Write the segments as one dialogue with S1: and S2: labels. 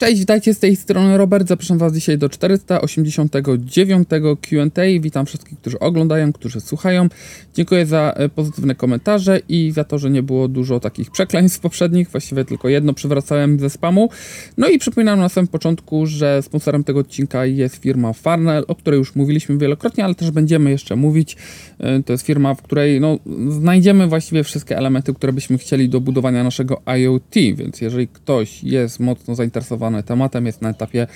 S1: Cześć, witajcie z tej strony Robert. Zapraszam Was dzisiaj do 489 QA. Witam wszystkich, którzy oglądają, którzy słuchają. Dziękuję za e, pozytywne komentarze i za to, że nie było dużo takich przekleństw poprzednich. Właściwie tylko jedno przywracałem ze spamu. No i przypominam na samym początku, że sponsorem tego odcinka jest firma Farnell, o której już mówiliśmy wielokrotnie, ale też będziemy jeszcze mówić. E, to jest firma, w której no, znajdziemy właściwie wszystkie elementy, które byśmy chcieli do budowania naszego IoT. Więc jeżeli ktoś jest mocno zainteresowany, tematem, jest na etapie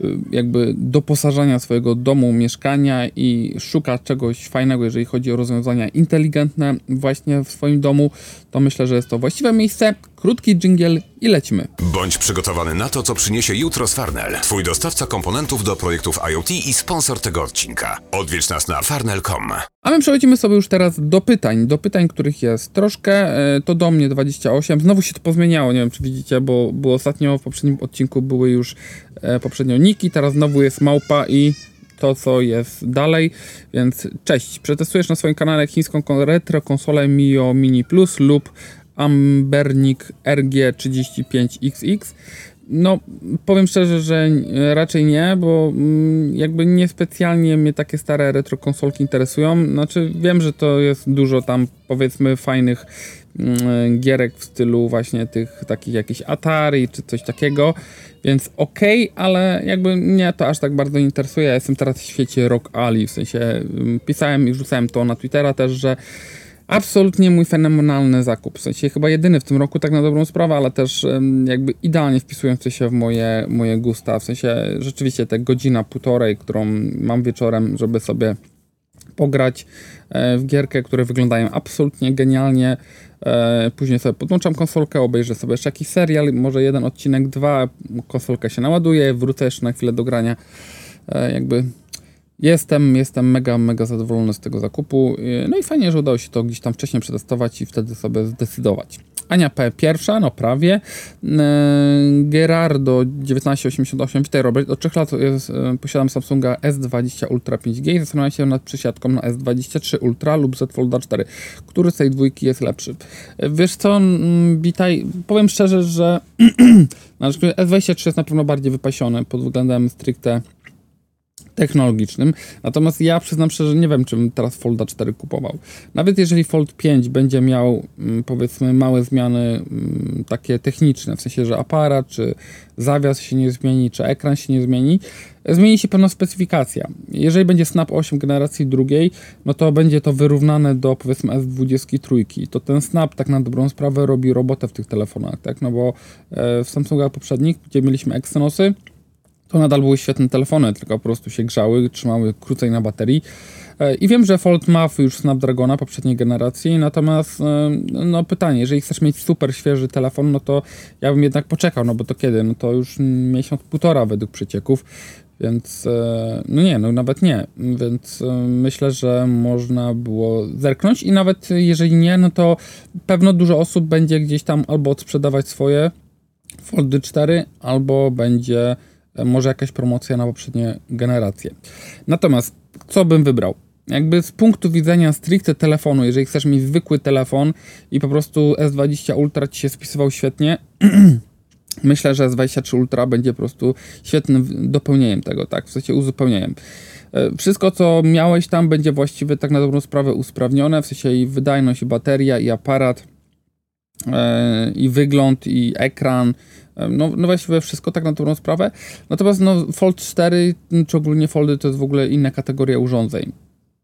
S1: y, jakby doposażania swojego domu, mieszkania i szuka czegoś fajnego, jeżeli chodzi o rozwiązania inteligentne właśnie w swoim domu, to myślę, że jest to właściwe miejsce. Krótki dżingiel i lecimy.
S2: Bądź przygotowany na to, co przyniesie jutro z Farnell. Twój dostawca komponentów do projektów IoT i sponsor tego odcinka. Odwiedź nas na farnell.com.
S1: A my przechodzimy sobie już teraz do pytań. Do pytań, których jest troszkę. E, to do mnie 28. Znowu się to pozmieniało, nie wiem czy widzicie, bo było ostatnio w poprzednim odcinku były już e, poprzednio niki, teraz znowu jest małpa i to, co jest dalej. Więc cześć, przetestujesz na swoim kanale chińską retro konsolę Mio Mini Plus lub Ambernik RG35XX. No, powiem szczerze, że raczej nie, bo mm, jakby niespecjalnie mnie takie stare retro konsolki interesują. Znaczy, wiem, że to jest dużo tam powiedzmy fajnych mm, gierek w stylu właśnie tych takich jakichś Atari czy coś takiego, więc okej, okay, ale jakby mnie to aż tak bardzo nie interesuje. Ja jestem teraz w świecie Rock Ali, w sensie mm, pisałem i wrzucałem to na Twittera też, że absolutnie mój fenomenalny zakup. W sensie chyba jedyny w tym roku, tak na dobrą sprawę, ale też jakby idealnie wpisujący się w moje, moje gusta. W sensie rzeczywiście te godzina, półtorej, którą mam wieczorem, żeby sobie pograć e, w gierkę, które wyglądają absolutnie genialnie. E, później sobie podłączam konsolkę, obejrzę sobie jeszcze jakiś serial, może jeden odcinek, dwa, konsolka się naładuje, wrócę jeszcze na chwilę do grania. E, jakby Jestem, jestem mega, mega zadowolony z tego zakupu. No i fajnie, że udało się to gdzieś tam wcześniej przetestować i wtedy sobie zdecydować. Ania P. pierwsza, no prawie. E, Gerardo 1988, witaj Robert. Od 3 lat jest, e, posiadam Samsunga S20 Ultra 5G i zastanawiam się nad przesiadką na S23 Ultra lub Z Folda 4. Który z tej dwójki jest lepszy? Wiesz co, witaj, powiem szczerze, że S23 jest na pewno bardziej wypasiony pod względem stricte technologicznym. Natomiast ja przyznam szczerze, nie wiem, czy bym teraz Folda 4 kupował. Nawet jeżeli Fold 5 będzie miał, mm, powiedzmy, małe zmiany mm, takie techniczne, w sensie, że aparat, czy zawias się nie zmieni, czy ekran się nie zmieni, zmieni się pewna specyfikacja. Jeżeli będzie Snap 8 generacji drugiej, no to będzie to wyrównane do, powiedzmy, S23. To ten Snap tak na dobrą sprawę robi robotę w tych telefonach, tak? No bo e, w Samsungach poprzednich, gdzie mieliśmy Exynosy, to nadal były świetne telefony, tylko po prostu się grzały, trzymały krócej na baterii. E, I wiem, że Fold ma już Snapdragona poprzedniej generacji, natomiast e, no pytanie, jeżeli chcesz mieć super świeży telefon, no to ja bym jednak poczekał, no bo to kiedy? No to już miesiąc, półtora według przecieków, więc e, no nie, no nawet nie, więc myślę, że można było zerknąć i nawet jeżeli nie, no to pewno dużo osób będzie gdzieś tam albo odsprzedawać swoje Foldy 4, albo będzie może jakaś promocja na poprzednie generacje. Natomiast co bym wybrał? Jakby z punktu widzenia stricte telefonu, jeżeli chcesz mieć zwykły telefon i po prostu S20 Ultra ci się spisywał świetnie, myślę, że S23 Ultra będzie po prostu świetnym dopełnieniem tego, tak, w sensie uzupełnieniem. E, wszystko, co miałeś tam, będzie właściwie tak na dobrą sprawę usprawnione, w sensie i wydajność, i bateria, i aparat, yy, i wygląd, i ekran, no, no właściwie wszystko tak na dobrą sprawę. Natomiast no, Fold 4 czy ogólnie Foldy to jest w ogóle inna kategoria urządzeń.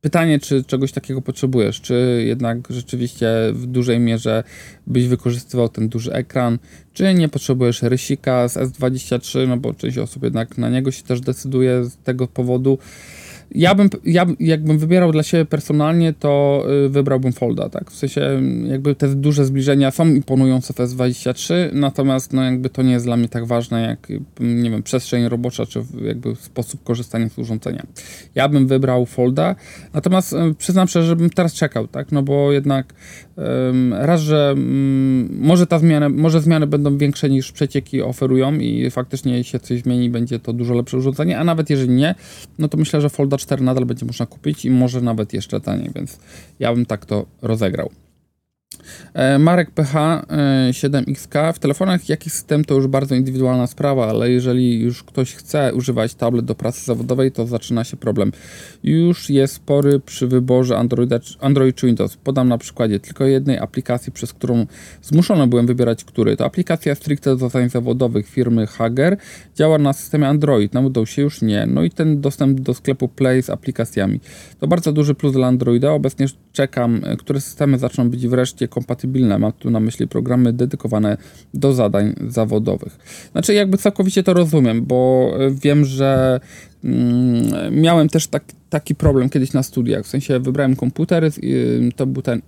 S1: Pytanie, czy czegoś takiego potrzebujesz, czy jednak rzeczywiście w dużej mierze byś wykorzystywał ten duży ekran, czy nie potrzebujesz rysika z S23, no bo część osób jednak na niego się też decyduje z tego powodu. Ja bym, ja jakbym wybierał dla siebie personalnie, to y, wybrałbym Folda, tak? W sensie jakby te duże zbliżenia są imponujące w S23, natomiast no jakby to nie jest dla mnie tak ważne jak, nie wiem, przestrzeń robocza, czy jakby sposób korzystania z urządzenia. Ja bym wybrał Folda, natomiast y, przyznam szczerze, że bym teraz czekał, tak? No bo jednak raz, że mm, może ta zmiana, może zmiany będą większe niż przecieki oferują i faktycznie się coś zmieni, będzie to dużo lepsze urządzenie, a nawet jeżeli nie, no to myślę, że Folda 4 nadal będzie można kupić i może nawet jeszcze taniej, więc ja bym tak to rozegrał. E, Marek PH 7XK. W telefonach jaki system to już bardzo indywidualna sprawa, ale jeżeli już ktoś chce używać tablet do pracy zawodowej, to zaczyna się problem. Już jest spory przy wyborze Android, Android czy Windows. Podam na przykładzie tylko jednej aplikacji, przez którą zmuszony byłem wybierać który. To aplikacja stricte do zadań zawodowych firmy Hager. Działa na systemie Android, na Windowsie już nie. No i ten dostęp do sklepu Play z aplikacjami. To bardzo duży plus dla Androida. Obecnie czekam, e, które systemy zaczną być wreszcie kompatybilne. Mam tu na myśli programy dedykowane do zadań zawodowych. Znaczy, jakby całkowicie to rozumiem, bo e, wiem, że miałem też tak, taki problem kiedyś na studiach. W sensie wybrałem komputer, to był ten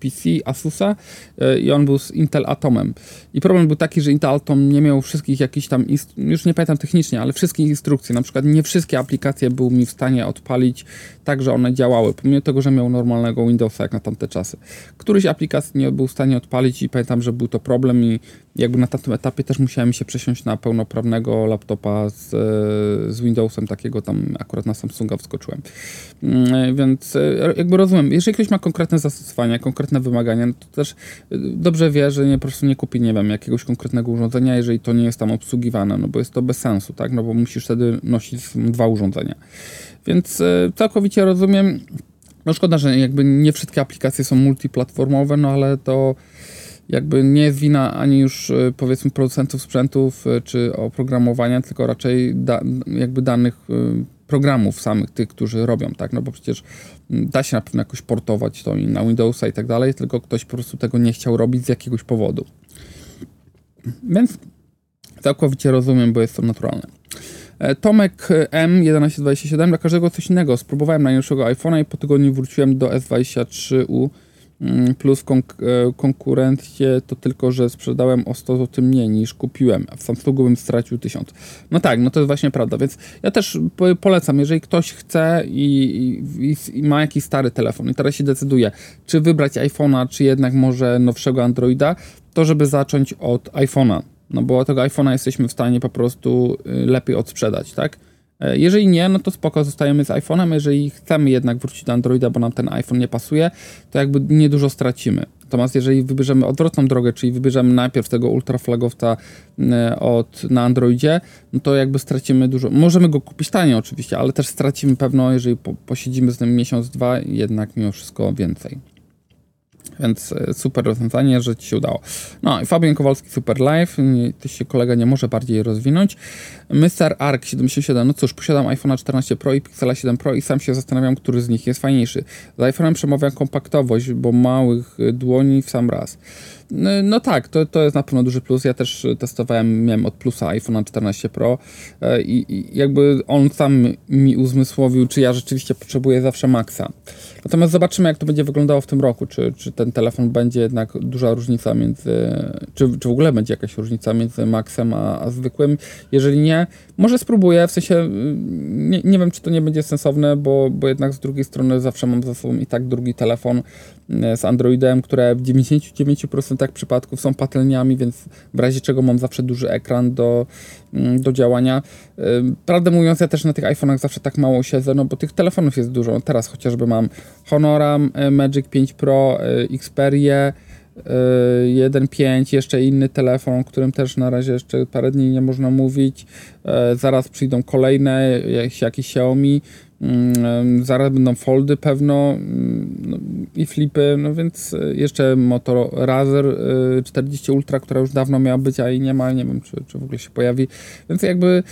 S1: PC Asusa e, i on był z Intel Atomem. I problem był taki, że Intel Atom nie miał wszystkich jakichś tam, już nie pamiętam technicznie, ale wszystkich instrukcji. Na przykład nie wszystkie aplikacje był mi w stanie odpalić tak, że one działały, pomimo tego, że miał normalnego Windowsa jak na tamte czasy. Któryś aplikacji nie był w stanie odpalić i pamiętam, że był to problem i jakby na tamtym etapie też musiałem się przesiąść na pełnoprawnego laptopa z, z Windowsem, takiego tam akurat na Samsunga wskoczyłem. Mm, więc e, jakby rozumiem, jeżeli ktoś ma konkretne zastosowania, konkretne wymagania, no to też e, dobrze wie, że nie, po prostu nie kupi, nie wiem, jakiegoś konkretnego urządzenia, jeżeli to nie jest tam obsługiwane, no bo jest to bez sensu, tak, no bo musisz wtedy nosić dwa urządzenia. Więc e, całkowicie rozumiem, no szkoda, że jakby nie wszystkie aplikacje są multiplatformowe, no ale to jakby nie jest wina ani już powiedzmy producentów sprzętów czy oprogramowania, tylko raczej da, jakby danych programów samych, tych, którzy robią, tak? No bo przecież da się na pewno jakoś portować to i na Windowsa i tak dalej, tylko ktoś po prostu tego nie chciał robić z jakiegoś powodu. Więc całkowicie rozumiem, bo jest to naturalne. E, Tomek M1127 dla każdego coś innego. Spróbowałem najnowszego iPhone'a i po tygodniu wróciłem do S23U Mm, plus konk e, konkurencję to tylko, że sprzedałem o 100 zł mniej niż kupiłem, a w Samsungu bym stracił 1000. No tak, no to jest właśnie prawda, więc ja też polecam, jeżeli ktoś chce i, i, i ma jakiś stary telefon i teraz się decyduje, czy wybrać iPhone'a, czy jednak może nowszego Androida, to żeby zacząć od iPhone'a, no bo tego iPhone'a jesteśmy w stanie po prostu y, lepiej odsprzedać, tak? E, jeżeli nie, no to spoko, zostajemy z iPhone'em. Jeżeli chcemy jednak wrócić do Androida, bo nam ten iPhone nie pasuje, to jakby niedużo stracimy. Natomiast jeżeli wybierzemy odwrotną drogę, czyli wybierzemy najpierw tego ultraflagowca e, od, na Androidzie, no to jakby stracimy dużo. Możemy go kupić taniej oczywiście, ale też stracimy pewno, jeżeli po, posiedzimy z nim miesiąc, dwa, jednak mimo wszystko więcej. Więc e, super rozwiązanie, że ci się udało. No i Fabian Kowalski Super Live, to się kolega nie może bardziej rozwinąć. Mr. Ark 77, no cóż, posiadam iPhone 14 Pro i Pixela 7 Pro i sam się zastanawiam, który z nich jest fajniejszy. Z iPhone'em przemawia kompaktowość, bo małych dłoni w sam raz. No, no, tak, to, to jest na pewno duży plus. Ja też testowałem, miałem od plusa iPhone 14 Pro e, i, i jakby on sam mi uzmysłowił, czy ja rzeczywiście potrzebuję zawsze Maxa. Natomiast zobaczymy, jak to będzie wyglądało w tym roku. Czy, czy ten telefon będzie jednak duża różnica między. Czy, czy w ogóle będzie jakaś różnica między Maxem a, a zwykłym? Jeżeli nie, może spróbuję. W sensie mm, nie, nie wiem, czy to nie będzie sensowne, bo, bo jednak z drugiej strony zawsze mam za sobą i tak drugi telefon z Androidem, które w 99% przypadków są patelniami, więc w razie czego mam zawsze duży ekran do, mm, do działania. Prawdę mówiąc, ja też na tych iPhone'ach zawsze tak mało siedzę, no bo tych telefonów jest dużo. Teraz chociażby mam Honora e, Magic 5 Pro, e, Xperia 1.5, e, jeszcze inny telefon, o którym też na razie jeszcze parę dni nie można mówić. Zaraz przyjdą kolejne, jakieś Xiaomi. Mm, zaraz będą foldy pewno mm, no, i flipy, no więc jeszcze Motor Razer 40 Ultra, która już dawno miała być, a i nie ma, nie wiem czy, czy w ogóle się pojawi. Więc jakby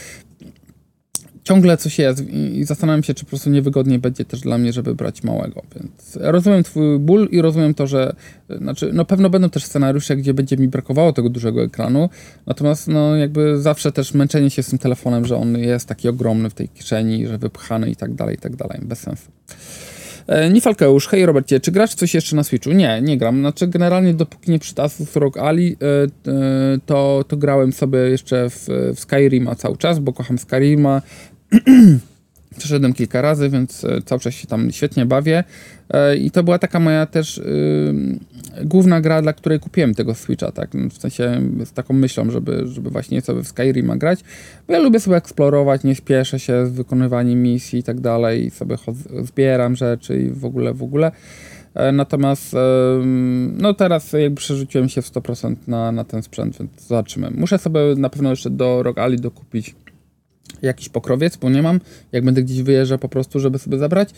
S1: ciągle coś jest i zastanawiam się, czy po prostu niewygodniej będzie też dla mnie, żeby brać małego. Więc rozumiem twój ból i rozumiem to, że znaczy, no pewno będą też scenariusze, gdzie będzie mi brakowało tego dużego ekranu, natomiast no jakby zawsze też męczenie się z tym telefonem, że on jest taki ogromny w tej kieszeni, że wypchany i tak dalej, i tak dalej, bez sensu. E, Nifalkeusz, hej Robercie, czy grasz coś jeszcze na Switchu? Nie, nie gram. Znaczy generalnie dopóki nie przyszedł Asus ROG Ali, e, e, to, to grałem sobie jeszcze w, w Skyrima cały czas, bo kocham Skyrima, Przeszedłem kilka razy, więc e, cały czas się tam świetnie bawię. E, I to była taka moja też yy, główna gra, dla której kupiłem tego Switcha, tak? W sensie z taką myślą, żeby, żeby właśnie sobie w Skyrima grać. Bo ja lubię sobie eksplorować, nie spieszę się z wykonywaniem misji i tak dalej. I sobie zbieram rzeczy i w ogóle, w ogóle. E, natomiast no teraz jakby przerzuciłem się w 100% na, na ten sprzęt, więc zobaczymy. Muszę sobie na pewno jeszcze do Rock Ali dokupić jakiś pokrowiec, bo nie mam, jak będę gdzieś wyjeżdżał po prostu, żeby sobie zabrać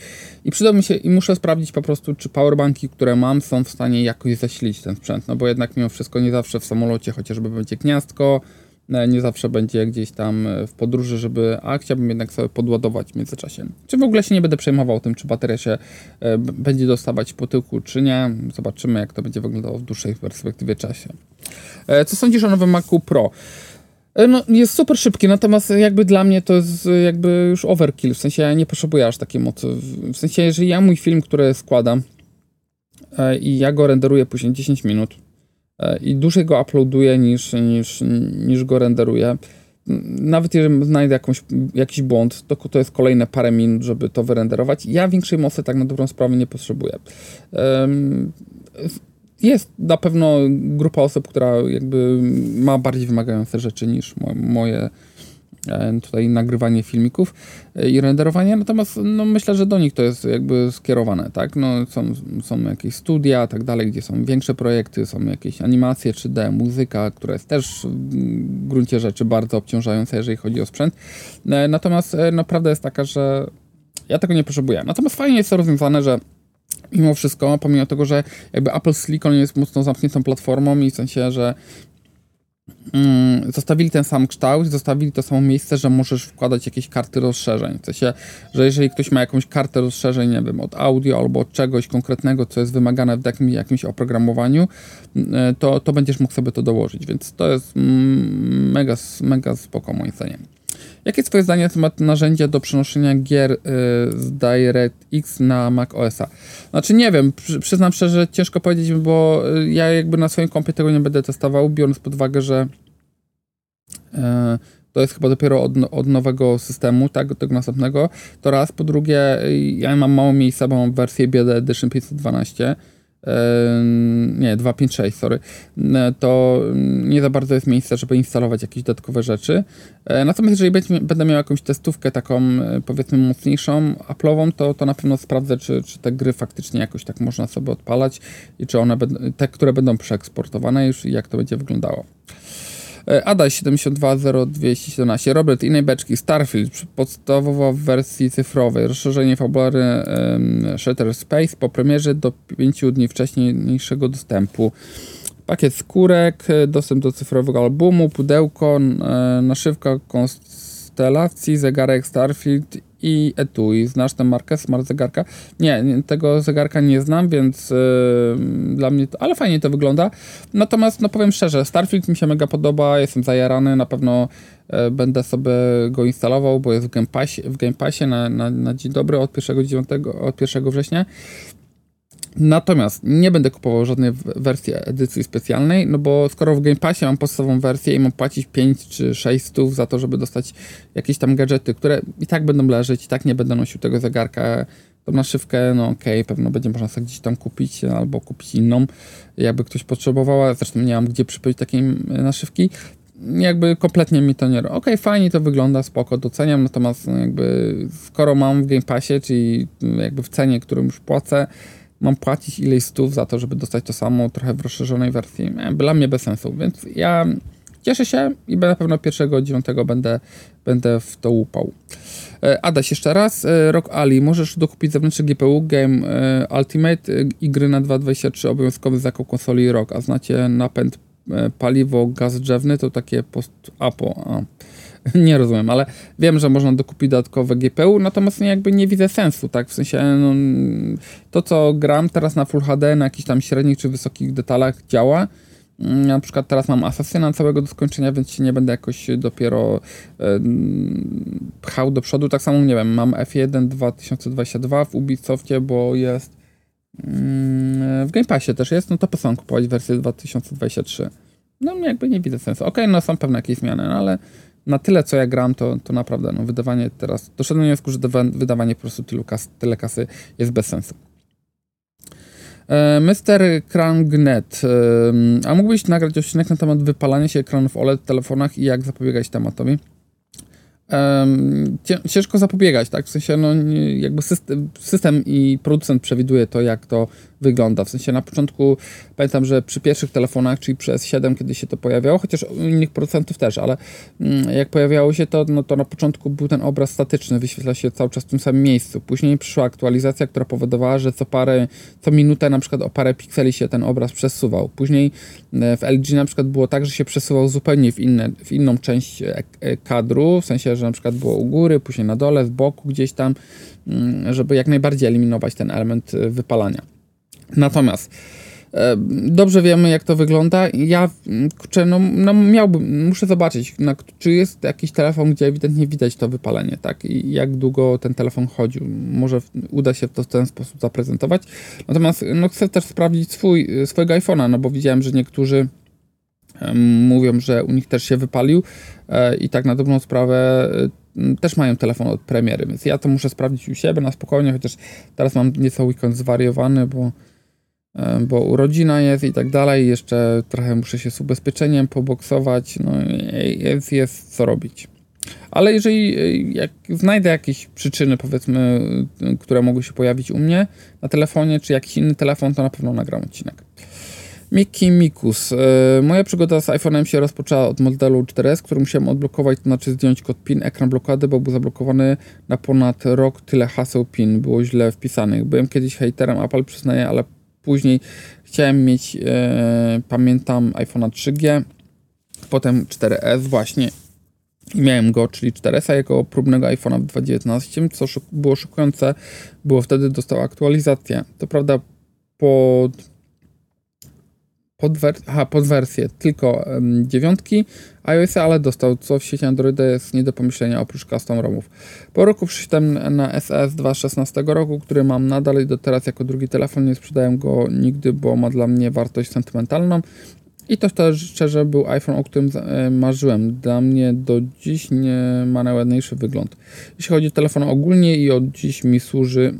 S1: i przyda mi się i muszę sprawdzić po prostu, czy powerbanki, które mam są w stanie jakoś zasilić ten sprzęt, no bo jednak mimo wszystko nie zawsze w samolocie chociażby będzie gniazdko, e, nie zawsze będzie gdzieś tam e, w podróży, żeby, a chciałbym jednak sobie podładować w międzyczasie. Czy w ogóle się nie będę przejmował tym, czy bateria się e, będzie dostawać po tyłku, czy nie. Zobaczymy, jak to będzie wyglądało w dłuższej perspektywie czasie. Co sądzisz o nowym Macu Pro? E, no, jest super szybki, natomiast jakby dla mnie to jest jakby już overkill, w sensie ja nie potrzebuję aż takiej mocy. W sensie, jeżeli ja mój film, który składam e, i ja go renderuję później 10 minut e, i dłużej go uploaduję niż, niż, niż go renderuję, nawet jeżeli znajdę jakąś, jakiś błąd, to, to jest kolejne parę minut, żeby to wyrenderować. Ja większej mocy tak na dobrą sprawę nie potrzebuję. Jest na pewno grupa osób, która jakby ma bardziej wymagające rzeczy niż moje e, tutaj nagrywanie filmików e, i renderowanie, natomiast no, myślę, że do nich to jest jakby skierowane, tak? No, są, są jakieś studia, tak dalej, gdzie są większe projekty, są jakieś animacje 3D, muzyka, która jest też w gruncie rzeczy bardzo obciążająca, jeżeli chodzi o sprzęt. E, natomiast no, prawda jest taka, że ja tego nie potrzebuję. Natomiast fajnie jest to rozwiązane, że mimo wszystko, pomimo tego, że jakby Apple Silicon jest mocno zamkniętą platformą i w sensie, że mm, zostawili ten sam kształt, zostawili to samo miejsce, że możesz wkładać jakieś karty rozszerzeń. W sensie, że jeżeli ktoś ma jakąś kartę rozszerzeń, nie wiem, od audio albo od czegoś konkretnego, co jest wymagane w jakimś, jakimś oprogramowaniu, mm, to, to będziesz mógł sobie to dołożyć, więc to jest mm, mega, mega spoko moim zdaniem. Jakie jest Twoje zdanie na temat narzędzia do przenoszenia gier y, z DirectX na Mac OS-a? Znaczy nie wiem, przy, przyznam szczerze, ciężko powiedzieć, bo y, ja jakby na swoim kompie tego nie będę testował, biorąc pod uwagę, że y, to jest chyba dopiero od, od, nowego systemu, tak, tego następnego, to raz, po drugie, ja mam mało miejsca, bo mam wersję BD Edition 512, nie, 256, sorry, to nie za bardzo jest miejsce, żeby instalować jakieś dodatkowe rzeczy. E, natomiast jeżeli będę miał jakąś testówkę taką, e, powiedzmy, mocniejszą, Apple'ową, to, to na pewno sprawdzę, czy, czy te gry faktycznie jakoś tak można sobie odpalać i czy one, te, które będą przeeksportowane już i jak to będzie wyglądało. E, Ada 7200217, Robert innej beczki, Starfield, podstawowa w wersji cyfrowej, rozszerzenie fabułary um, Shutter Space po premierze do 5 dni wcześniejszego dostępu. Pakiet skórek, e, dostęp do cyfrowego albumu, pudełko, e, naszywka konstelacji, zegarek Starfield i etui. Znasz tę markę smart zegarka? Nie, tego zegarka nie znam, więc yy, dla mnie, to, ale fajnie to wygląda. Natomiast, no powiem szczerze, Starfield mi się mega podoba, jestem zajarany, na pewno yy, będę sobie go instalował, bo jest w Game Passie, w Game Passie na, na, na dzień dobry od 1, 9, od 1 września. Natomiast nie będę kupował żadnej wersji edycji specjalnej, no bo skoro w Game Passie mam podstawową wersję i mam płacić 5 czy 6 stów za to, żeby dostać jakieś tam gadżety, które i tak będą leżeć, i tak nie będę nosił tego zegarka, to naszywkę, no okej, okay, pewno będzie można sobie gdzieś tam kupić albo kupić inną, jakby ktoś potrzebował, zresztą nie mam gdzie przypiąć takiej naszywki, jakby kompletnie mi to nie... Okej, okay, fajnie to wygląda, spoko, doceniam, natomiast no jakby skoro mam w Game Passie, czyli jakby w cenie, którą już płacę, mam płacić ileś stów za to, żeby dostać to samo, trochę w rozszerzonej wersji. Dla mnie bez sensu, więc ja cieszę się i na pewno pierwszego dziewiątego będę, będę w to łupał. E, Adaś jeszcze raz, e, Rock Ali, możesz dokupić zewnętrzny GPU Game e, Ultimate i gry na 2.23 obowiązkowy zakup konsoli Rock, a znacie napęd paliwo, gaz drzewny, to takie post-apo. nie rozumiem, ale wiem, że można dokupić dodatkowe GPU, natomiast nie, jakby nie widzę sensu, tak? W sensie no, to, co gram teraz na Full HD, na jakichś tam średnich czy wysokich detalach działa. Mm, na przykład teraz mam Assassina całego do skończenia, więc się nie będę jakoś dopiero e, pchał do przodu. Tak samo, nie wiem, mam F1 2022 w Ubisoftie, bo jest mm, w Game Passie też jest, no to po co kupować wersję 2023? No jakby nie widzę sensu. Okej, okay, no są pewne jakieś zmiany, no ale na tyle, co ja gram, to, to naprawdę no, wydawanie teraz, doszedłem do wniosku, że wydawanie po prostu tylu kas, tyle kasy jest bez sensu. E, Mr. Krangnet, e, a mógłbyś nagrać odcinek na temat wypalania się ekranów OLED w telefonach i jak zapobiegać tematowi? ciężko zapobiegać, tak? W sensie, no, jakby system, system, i producent przewiduje to, jak to wygląda. W sensie na początku pamiętam, że przy pierwszych telefonach, czyli przy S7, kiedy się to pojawiało, chociaż u innych producentów też, ale mm, jak pojawiało się to, no to na początku był ten obraz statyczny, wyświetla się cały czas w tym samym miejscu. Później przyszła aktualizacja, która powodowała, że co parę, co minutę na przykład o parę pikseli się ten obraz przesuwał. Później e, w LG na przykład było tak, że się przesuwał zupełnie w, inne, w inną część e, e, kadru, w sensie, że na przykład było u góry, później na dole, z boku gdzieś tam, mm, żeby jak najbardziej eliminować ten element wypalania. Natomiast e, dobrze wiemy, jak to wygląda. Ja kurczę, no, no miałbym, muszę zobaczyć, czy jest jakiś telefon, gdzie ewidentnie widać to wypalenie, tak? I jak długo ten telefon chodził. Może uda się to w ten sposób zaprezentować. Natomiast no, chcę też sprawdzić swój, swojego iPhone'a, no bo widziałem, że niektórzy mówią, że u nich też się wypalił e, i tak na dobrą sprawę też mają telefon od premiery, więc ja to muszę sprawdzić u siebie na spokojnie, chociaż teraz mam nieco weekend zwariowany, bo E, bo urodzina jest i tak dalej. Jeszcze trochę muszę się z ubezpieczeniem poboksować. No, jest, jest co robić. Ale jeżeli e, jak znajdę jakieś przyczyny, powiedzmy, e, które mogły się pojawić u mnie na telefonie, czy jakiś inny telefon, to na pewno nagram odcinek. Miki Mikus. Moja przygoda z iPhone'em się rozpoczęła od modelu 4S, który musiałem odblokować, to znaczy zdjąć kod PIN, ekran blokady, bo był zablokowany na ponad rok. Tyle haseł PIN było źle wpisanych. Byłem kiedyś haterem Apple, przyznaję, ale Później chciałem mieć, e, pamiętam, iPhone'a 3G, potem 4S właśnie i miałem go, czyli 4S jako próbnego iPhone'a w 2019, co było szokujące, było wtedy dostał aktualizację. To prawda pod pod, aha, pod wersję tylko um, dziewiątki iOS, ale dostał, co w sieci Androida jest nie do pomyślenia oprócz custom ROMów. Po roku przyszedłem na SES 2.16 roku, który mam nadal i do teraz jako drugi telefon, nie sprzedaję go nigdy, bo ma dla mnie wartość sentymentalną. I to też szczerze był iPhone, o którym e, marzyłem. Dla mnie do dziś nie ma najładniejszy wygląd. Jeśli chodzi o telefon ogólnie i od dziś mi służy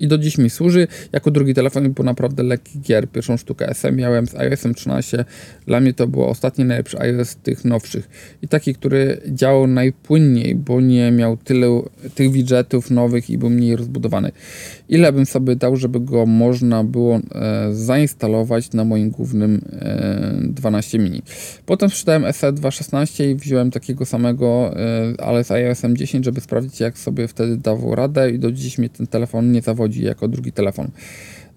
S1: i do dziś mi służy. Jako drugi telefon był naprawdę lekki gier. Pierwszą sztukę SM miałem z iOS 13. Dla mnie to było ostatni najlepszy iOS tych nowszych. I taki, który działał najpłynniej, bo nie miał tyle tych widgetów nowych i był mniej rozbudowany. Ile bym sobie dał, żeby go można było e, zainstalować na moim głównym e, 12 mini. Potem sprzedałem SE 2.16 i wziąłem takiego samego, e, ale z iOS 10, żeby sprawdzić jak sobie wtedy dawał radę i do dziś mnie ten telefon nie zawodzi jako drugi telefon.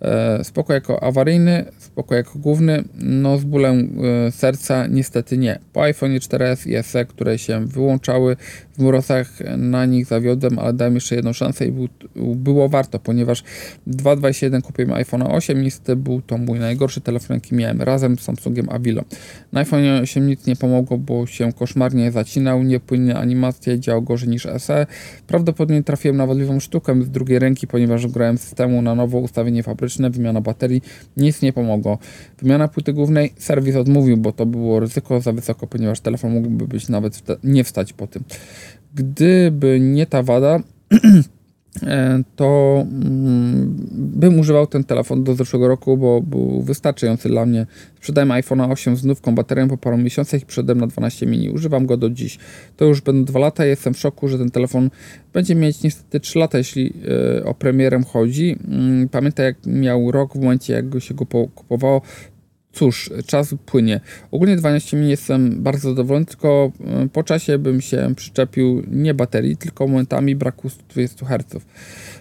S1: E, spoko jako awaryjny, spoko jako główny, no z bólem e, serca niestety nie. Po iPhone 4S i SE, które się wyłączały w mrozach, na nich zawiodłem, ale dałem jeszcze jedną szansę i był, było warto, ponieważ 2.21 kupiłem iPhone 8, niestety był to mój najgorszy telefon, jaki miałem razem z Samsungiem Avilo. Na iPhone 8 nic nie pomogło, bo się koszmarnie zacinał, niepłynne animacje, działał gorzej niż SE. Prawdopodobnie trafiłem na wadliwą sztukę z drugiej ręki, ponieważ grałem systemu na nowo ustawienie fabryczne wymiana baterii, nic nie pomogło. Wymiana płyty głównej, serwis odmówił, bo to było ryzyko za wysoko, ponieważ telefon mógłby być nawet nie wstać po tym. Gdyby nie ta wada, to mm, bym używał ten telefon do zeszłego roku, bo był wystarczający dla mnie. Sprzedałem iPhone 8 z nówką baterią po paru miesiącach i przeszedłem na 12 mini. Używam go do dziś. To już będą dwa lata. Jestem w szoku, że ten telefon będzie mieć niestety 3 lata, jeśli e, o premierem chodzi. Mm, pamiętam jak miał rok w momencie, jak go się go kupowało, cóż, czas płynie. Ogólnie 12 min jestem bardzo zadowolony, tylko e, po czasie bym się przyczepił nie baterii, tylko momentami braku 120 Hz.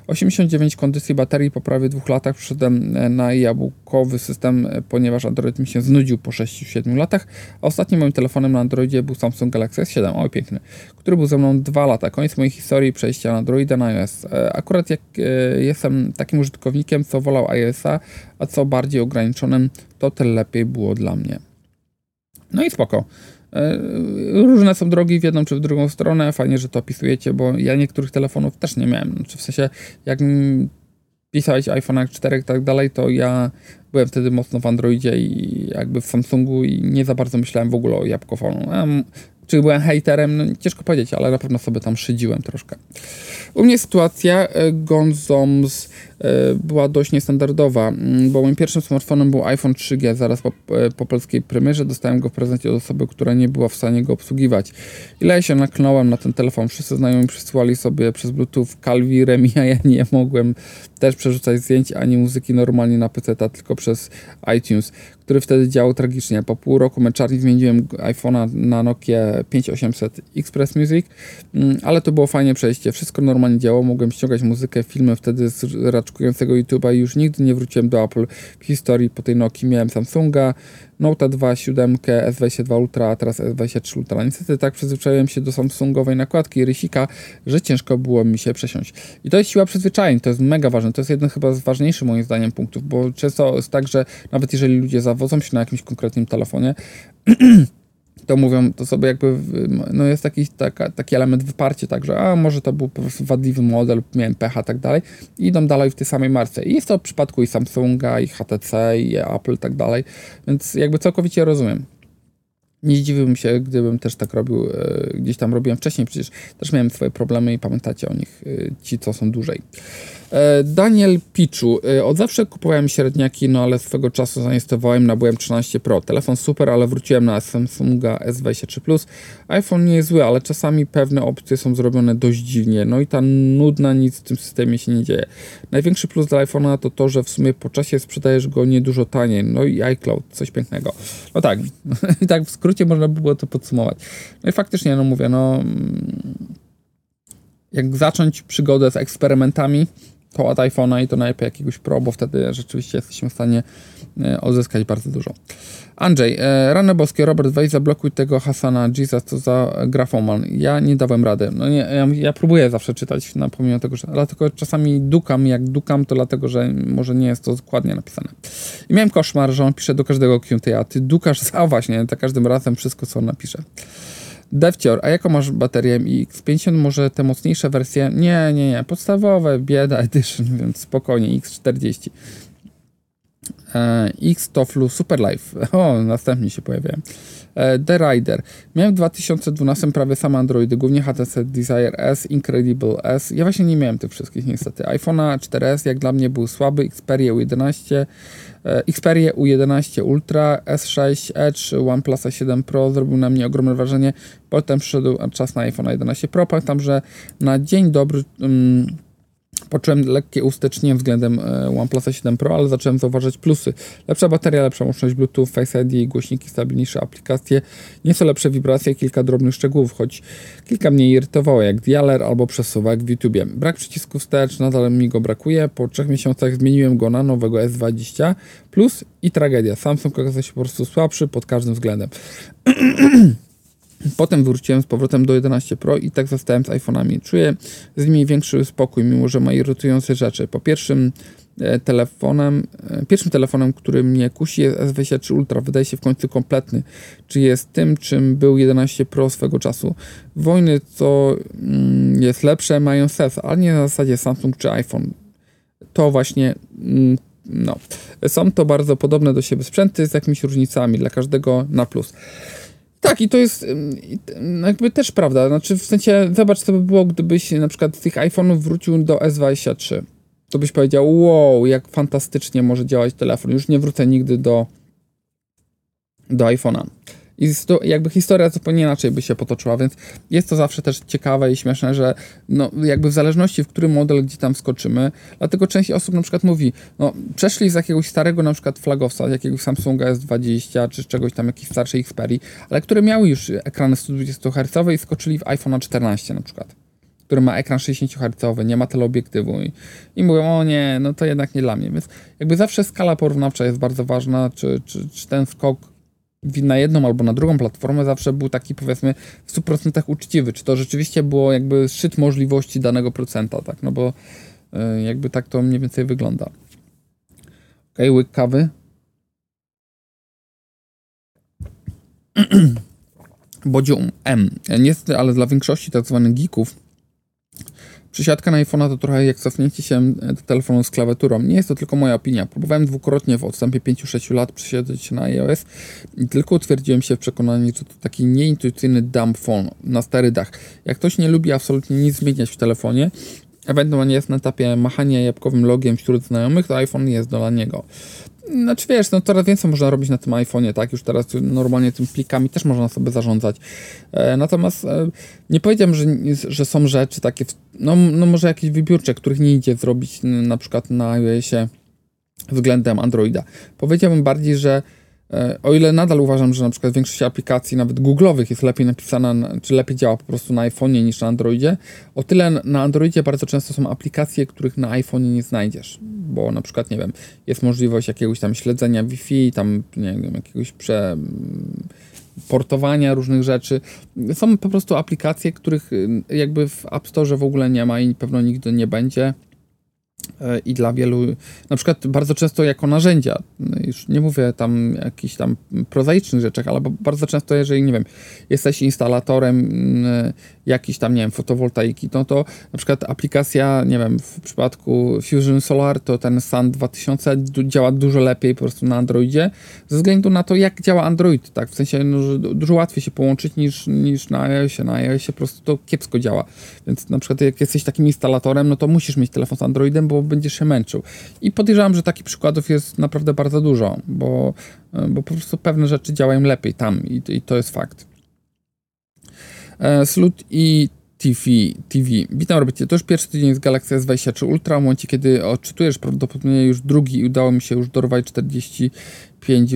S1: 89 kondycji baterii po prawie dwóch latach przyszedłem e, na jabłkowy system, e, ponieważ Android mi się znudził po 6-7 latach. A ostatnim moim telefonem na Androidzie był Samsung Galaxy S7, oj piękny, który był ze mną 2 lata. Koniec mojej historii przejścia na Androida na iOS. Akurat jak jestem takim użytkownikiem, co wolał iOS-a, a co bardziej ograniczonym, to tym lepiej było dla mnie. No i spoko. E, różne są drogi w jedną czy w drugą stronę. Fajnie, że to opisujecie, bo ja niektórych telefonów też nie miałem. Znaczy w sensie, jak pisałeś iPhone 4 i tak dalej, to ja byłem wtedy mocno w Androidzie i jakby w Samsungu i nie za bardzo myślałem w ogóle o jabłkofonu. Czy byłem haterem? No, ciężko powiedzieć, ale na pewno sobie tam szydziłem troszkę. U mnie sytuacja e, Gonzoms była dość niestandardowa, mm, bo moim pierwszym smartfonem był iPhone 3G, zaraz po, po polskiej premierze dostałem go w prezencie od osoby, która nie była w stanie go obsługiwać. Ile się naklnąłem na ten telefon, wszyscy znajomi przysłali sobie przez Bluetooth Calvi Remi, a ja nie mogłem też przerzucać zdjęć ani muzyki normalnie na PC, tylko przez iTunes, który wtedy działał tragicznie. Po pół roku męczarni zmieniłem iPhone'a na Nokia 5800 Express Music, mm, ale to było fajnie przejście. Wszystko normalnie działało, mogłem ściągać muzykę, filmy wtedy z raczkującego YouTube'a i już nigdy nie wróciłem do Apple. W historii po tej Nokii miałem Samsunga, Note 2, 7, S22 Ultra, a teraz S23 Ultra. Niestety tak przyzwyczaiłem się do Samsungowej nakładki rysika, że ciężko było mi się przesiąść. I to jest siła przyzwyczajeń, to jest mega ważne. To jest jeden chyba z ważniejszych moim zdaniem punktów, bo często jest tak, że nawet jeżeli ludzie zawodzą się na jakimś konkretnym telefonie, to mówią, to sobie jakby, no jest taki, taka, taki element wyparcia, tak, że a może to był po prostu wadliwy model, miałem pecha, tak dalej i idą dalej w tej samej marce. I jest to w przypadku i Samsunga, i HTC, i Apple, tak dalej, więc jakby całkowicie rozumiem. Nie zdziwiłbym się, gdybym też tak robił, e, gdzieś tam robiłem wcześniej, przecież też miałem swoje problemy i pamiętacie o nich, e, ci co są dłużej. E, Daniel Piczu. E, od zawsze kupowałem średniaki, no ale swego czasu zainstalowałem na byłem 13 Pro. Telefon super, ale wróciłem na Samsunga S23 Plus. iPhone nie jest zły, ale czasami pewne opcje są zrobione dość dziwnie. No i ta nudna nic w tym systemie się nie dzieje. Największy plus dla iPhone'a to to, że w sumie po czasie sprzedajesz go niedużo taniej. No i iCloud, coś pięknego. No tak, tak w skrócie można by było to podsumować. No i faktycznie, no mówię, no mm, jak zacząć przygodę z eksperymentami, to od iPhone'a i to najlepiej jakiegoś Pro, bo wtedy rzeczywiście jesteśmy w stanie e, odzyskać bardzo dużo. Andrzej, e, rany boskie, Robert, weź zablokuj tego Hasana Jesus, co za grafoman. Ja nie dałem rady. No nie, ja, ja, próbuję zawsze czytać, no, pomimo tego, że dlatego czasami dukam, jak dukam, to dlatego, że może nie jest to dokładnie napisane. I miałem koszmar, że on pisze do każdego QTA, ty dukasz, a właśnie, za każdym razem wszystko, co on napisze. Devcior, a jaką masz baterię X50? Może te mocniejsze wersje? Nie, nie, nie. Podstawowe, bieda edition, więc spokojnie, X40. E, X Toflu Super Life. O, następnie się pojawiają. E, The Rider. Miałem w 2012 prawie same Androidy, głównie HTC Desire S, Incredible S. Ja właśnie nie miałem tych wszystkich niestety. iPhone'a 4S jak dla mnie był słaby, Xperia U11, e, Xperia U11 Ultra, S6 Edge, OnePlus 7 Pro zrobił na mnie ogromne wrażenie. Potem przyszedł czas na iPhone 11 Pro. Pamiętam, że na dzień dobry... Um, Poczułem lekkie ustecznienie względem e, OnePlus 7 Pro, ale zacząłem zauważać plusy. Lepsza bateria, lepsza łączność Bluetooth, Face ID, głośniki, stabilniejsze aplikacje, nieco lepsze wibracje, kilka drobnych szczegółów, choć kilka mnie irytowało, jak dialer albo przesuwak w YouTubie. Brak przycisku wstecz, nadal mi go brakuje. Po trzech miesiącach zmieniłem go na nowego S20 Plus i tragedia. Samsung okazał się po prostu słabszy pod każdym względem. Potem wróciłem z powrotem do 11 Pro i tak zostałem z iPhone'ami. Czuję z nimi większy spokój, mimo że ma irytujące rzeczy. Po pierwszym e, telefonem, e, pierwszym telefonem, który mnie kusi jest S23 Ultra, wydaje się w końcu kompletny. Czy jest tym, czym był 11 Pro swego czasu. Wojny, co mm, jest lepsze, mają sens, ale nie na zasadzie Samsung czy iPhone. To właśnie mm, no. Są to bardzo podobne do siebie sprzęty z jakimiś różnicami, dla każdego na plus. Tak, i to jest jakby też prawda. Znaczy, w sensie, zobacz, co by było, gdybyś na przykład z tych iPhone'ów wrócił do S23. To byś powiedział, wow, jak fantastycznie może działać telefon. Już nie wrócę nigdy do, do iPhone'a. I jakby historia zupełnie inaczej by się potoczyła, więc jest to zawsze też ciekawe i śmieszne, że no, jakby w zależności, w którym model gdzie tam skoczymy, dlatego część osób na przykład mówi, no przeszli z jakiegoś starego na przykład flagowca, jakiegoś Samsunga S20 czy czegoś tam, jakiejś starszej Xperia, ale które miały już ekrany 120 Hz i skoczyli w iPhone 14 na przykład który ma ekran 60 Hz, nie ma teleobiektywu i, i mówią, o nie, no to jednak nie dla mnie. Więc jakby zawsze skala porównawcza jest bardzo ważna, czy, czy, czy ten skok na jedną albo na drugą platformę zawsze był taki powiedzmy w 100% uczciwy. Czy to rzeczywiście było jakby szczyt możliwości danego procenta, tak? No bo y, jakby tak to mniej więcej wygląda. Ok, łyk kawy. Bodziu M. Niestety, ale dla większości tak zwanych geeków Przysiadka na iPhone'a to trochę jak cofnięcie się do telefonu z klawiaturą. Nie jest to tylko moja opinia. Próbowałem dwukrotnie w odstępie 5-6 lat przesiadać się na iOS i tylko utwierdziłem się w przekonaniu, że to taki nieintuicyjny dumb phone na stary dach. Jak ktoś nie lubi absolutnie nic zmieniać w telefonie, ewentualnie jest na etapie machania jabłkowym logiem wśród znajomych, to iPhone jest dla niego. Znaczy wiesz, no coraz więcej można robić na tym iPhone'ie, tak? Już teraz normalnie tym plikami też można sobie zarządzać. E, natomiast e, nie powiedziałem, że, że są rzeczy takie, no, no może jakieś wybiórcze, których nie idzie zrobić na przykład na iOSie względem Androida. Powiedziałbym bardziej, że o ile nadal uważam, że na przykład większość aplikacji, nawet Google'owych, jest lepiej napisana, czy lepiej działa po prostu na iPhone'ie niż na Androidzie, o tyle na Androidzie bardzo często są aplikacje, których na iPhone'ie nie znajdziesz, bo na przykład, nie wiem, jest możliwość jakiegoś tam śledzenia Wi-Fi, tam, nie wiem, jakiegoś prze portowania różnych rzeczy. Są po prostu aplikacje, których y, jakby w App Store w ogóle nie ma i pewno nigdy nie będzie. I dla wielu, na przykład bardzo często jako narzędzia, już nie mówię tam jakichś tam prozaicznych rzeczach, ale bardzo często, jeżeli, nie wiem, jesteś instalatorem jakiejś tam, nie wiem, fotowoltaiki, no to na przykład aplikacja, nie wiem, w przypadku Fusion Solar to ten Sun 2000 działa dużo lepiej po prostu na Androidzie, ze względu na to, jak działa Android, tak, w sensie no, że dużo łatwiej się połączyć niż, niż na iOSie, na iOSie po prostu to kiepsko działa, więc na przykład jak jesteś takim instalatorem, no to musisz mieć telefon z Androidem, bo będziesz się męczył. I podejrzewam, że takich przykładów jest naprawdę bardzo dużo, bo, bo po prostu pewne rzeczy działają lepiej tam i, i to jest fakt. E, Slut i TV, TV. Witam, robicie. To już pierwszy tydzień z Galaxy S23 Ultra. W momencie, kiedy odczytujesz prawdopodobnie już drugi i udało mi się już dorwać 45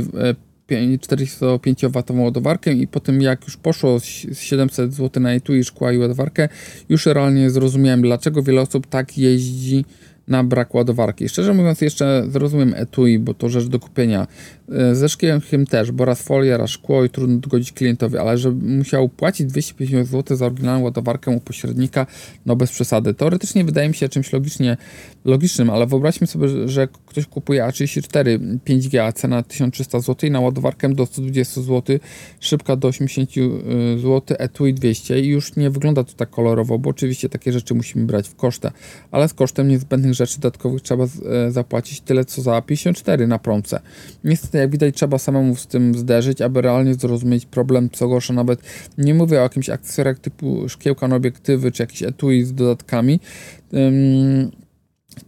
S1: 45W ładowarkę i po tym jak już poszło z 700 zł na etui szkła i ładowarkę, już realnie zrozumiałem, dlaczego wiele osób tak jeździ na brak ładowarki. Szczerze mówiąc, jeszcze zrozumiem etui, bo to rzecz do kupienia. E, ze szkiełem też, bo raz folia, raz szkło i trudno dogodzić klientowi, ale że musiał płacić 250 zł za oryginalną ładowarkę u pośrednika, no bez przesady. Teoretycznie wydaje mi się czymś logicznie, logicznym, ale wyobraźmy sobie, że ktoś kupuje A34 5G, a cena 1300 zł i na ładowarkę do 120 zł, szybka do 80 e, zł, etui 200 i już nie wygląda to tak kolorowo, bo oczywiście takie rzeczy musimy brać w kosztę, ale z kosztem niezbędnych rzeczy dodatkowych trzeba e, zapłacić tyle co za 54 na promce. Niestety jak widać, trzeba samemu z tym zderzyć, aby realnie zrozumieć problem, co gorsza, nawet nie mówię o jakimś akcesoriach typu szkiełka na obiektywy, czy jakieś etui z dodatkami,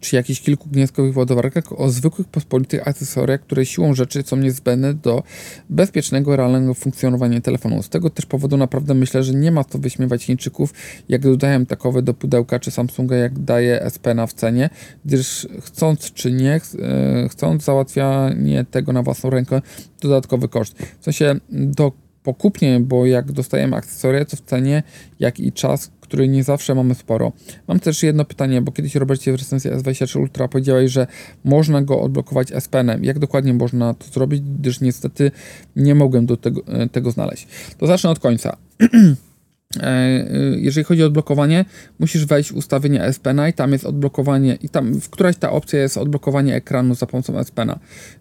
S1: czy jakichś kilku gniazdkowych ładowarkach, o zwykłych, pospolitych akcesoriach, które siłą rzeczy są niezbędne do bezpiecznego, realnego funkcjonowania telefonu. Z tego też powodu naprawdę myślę, że nie ma co wyśmiewać Chińczyków, jak dodają takowe do pudełka, czy Samsunga, jak daje SP na w cenie, gdyż chcąc czy nie, e, chcąc załatwianie tego na własną rękę, dodatkowy koszt. W sensie do pokupnie, bo jak dostajemy akcesoria, to w cenie, jak i czas, który nie zawsze mamy sporo. Mam też jedno pytanie, bo kiedyś Robercie w recenzji S23 Ultra powiedziałeś, że można go odblokować S Penem. Jak dokładnie można to zrobić, gdyż niestety nie mogłem do tego, e, tego znaleźć. To zacznę od końca. E, e, jeżeli chodzi o odblokowanie, musisz wejść w ustawienia S i tam jest odblokowanie i tam w któraś ta opcja jest odblokowanie ekranu za pomocą S.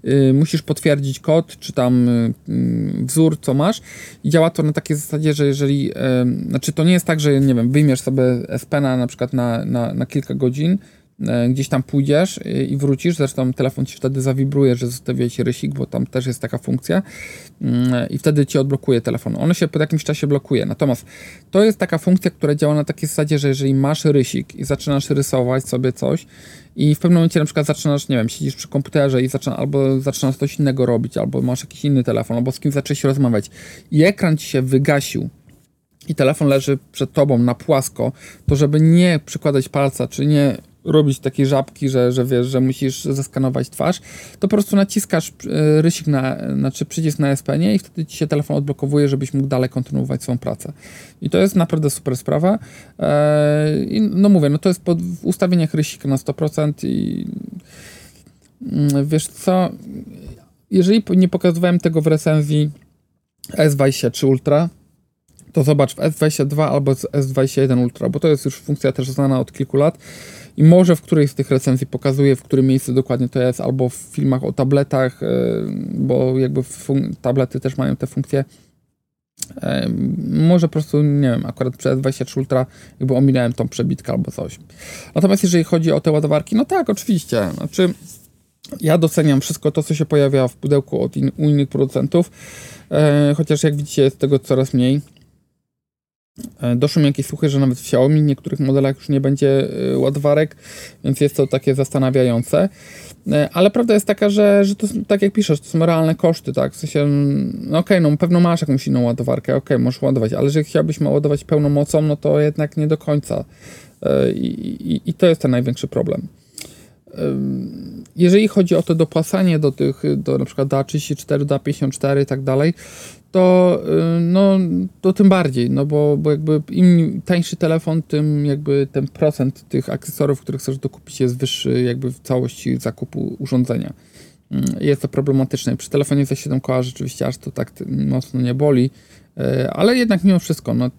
S1: E, musisz potwierdzić kod, czy tam mm, wzór, co masz i działa to na takiej zasadzie, że jeżeli, znaczy to nie jest tak, że nie wiem, wyjmiesz sobie S na przykład na, na, na kilka godzin, gdzieś tam pójdziesz i wrócisz, zresztą telefon ci wtedy zawibruje, że zostawiłeś rysik, bo tam też jest taka funkcja mm, i wtedy ci odblokuje telefon. On się po jakimś czasie blokuje. Natomiast to jest taka funkcja, która działa na takiej zasadzie, że jeżeli masz rysik i zaczynasz rysować sobie coś i w pewnym momencie na przykład zaczynasz, nie wiem, siedzisz przy komputerze i zaczyna, albo zaczynasz coś innego robić, albo masz jakiś inny telefon, albo z kimś zaczęłeś rozmawiać i ekran ci się wygasił, i telefon leży przed tobą na płasko, to żeby nie przykładać palca, czy nie robić takie żabki, że, że wiesz, że musisz zeskanować twarz, to po prostu naciskasz e, rysik na, znaczy przycisk na SP i wtedy ci się telefon odblokowuje, żebyś mógł dalej kontynuować swoją pracę. I to jest naprawdę super sprawa. Eee, no mówię, no to jest pod, ustawieniach rysika na 100% i mm, wiesz co, jeżeli nie pokazywałem tego w recenzji S23 Ultra, to zobacz w S22 albo S21 Ultra, bo to jest już funkcja też znana od kilku lat i może w którejś z tych recenzji pokazuje, w którym miejscu dokładnie to jest, albo w filmach o tabletach, e, bo jakby tablety też mają te funkcje. E, może po prostu, nie wiem, akurat przez 23 Ultra jakby ominąłem tą przebitkę albo coś. Natomiast jeżeli chodzi o te ładowarki, no tak, oczywiście. Znaczy, ja doceniam wszystko to, co się pojawia w pudełku od in, u innych producentów, e, chociaż jak widzicie jest tego coraz mniej. E, doszły mi jakieś słuchy, że nawet w Xiaomi w niektórych modelach już nie będzie e, ładowarek, więc jest to takie zastanawiające. E, ale prawda jest taka, że, że to, tak jak piszesz, to są realne koszty, tak? W sensie, no okej, okay, no pewno masz jakąś inną ładowarkę, okej, okay, możesz ładować, ale jeżeli chciałbyś ładować pełną mocą, no to jednak nie do końca. I, i, i to jest ten największy problem. Jeżeli chodzi o to dopłacanie do tych, do na przykład DA34, DA54 i tak dalej, to, no, to tym bardziej, no bo, bo jakby im tańszy telefon, tym jakby ten procent tych akcesorów, których chcesz dokupić jest wyższy jakby w całości zakupu urządzenia. Jest to problematyczne. Przy telefonie za 7 koła rzeczywiście aż to tak mocno nie boli, y, ale jednak mimo wszystko, no,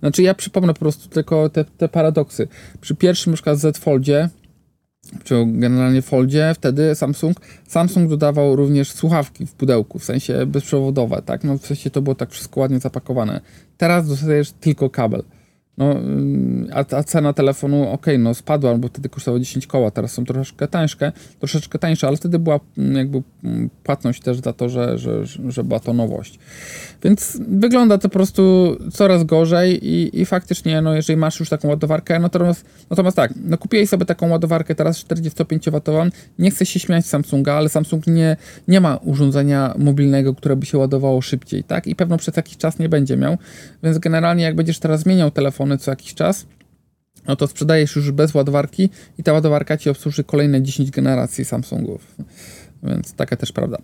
S1: znaczy ja przypomnę po prostu tylko te, te paradoksy. Przy pierwszym na przykład Z Foldzie czy generalnie Foldzie, wtedy Samsung, Samsung dodawał również słuchawki w pudełku, w sensie bezprzewodowe, tak? No w sensie to było tak wszystko ładnie zapakowane. Teraz dostajesz tylko kabel. No, a, a cena telefonu, ok, no spadła, bo wtedy kosztowało 10 koła, teraz są troszeczkę tańsze, troszeczkę tańsze, ale wtedy była mm, jakby mm, płatność też za to, że, że, że była to nowość. Więc wygląda to po prostu coraz gorzej i, i faktycznie, no jeżeli masz już taką ładowarkę, natomiast, natomiast tak, no kupiłeś sobie taką ładowarkę teraz 45W, nie chcę się śmiać Samsunga, ale Samsung nie, nie ma urządzenia mobilnego, które by się ładowało szybciej, tak? I pewno przez jakiś czas nie będzie miał, więc generalnie jak będziesz teraz zmieniał telefony co jakiś czas, no to sprzedajesz już bez ładowarki i ta ładowarka ci obsłuży kolejne 10 generacji Samsungów. Więc taka też prawda.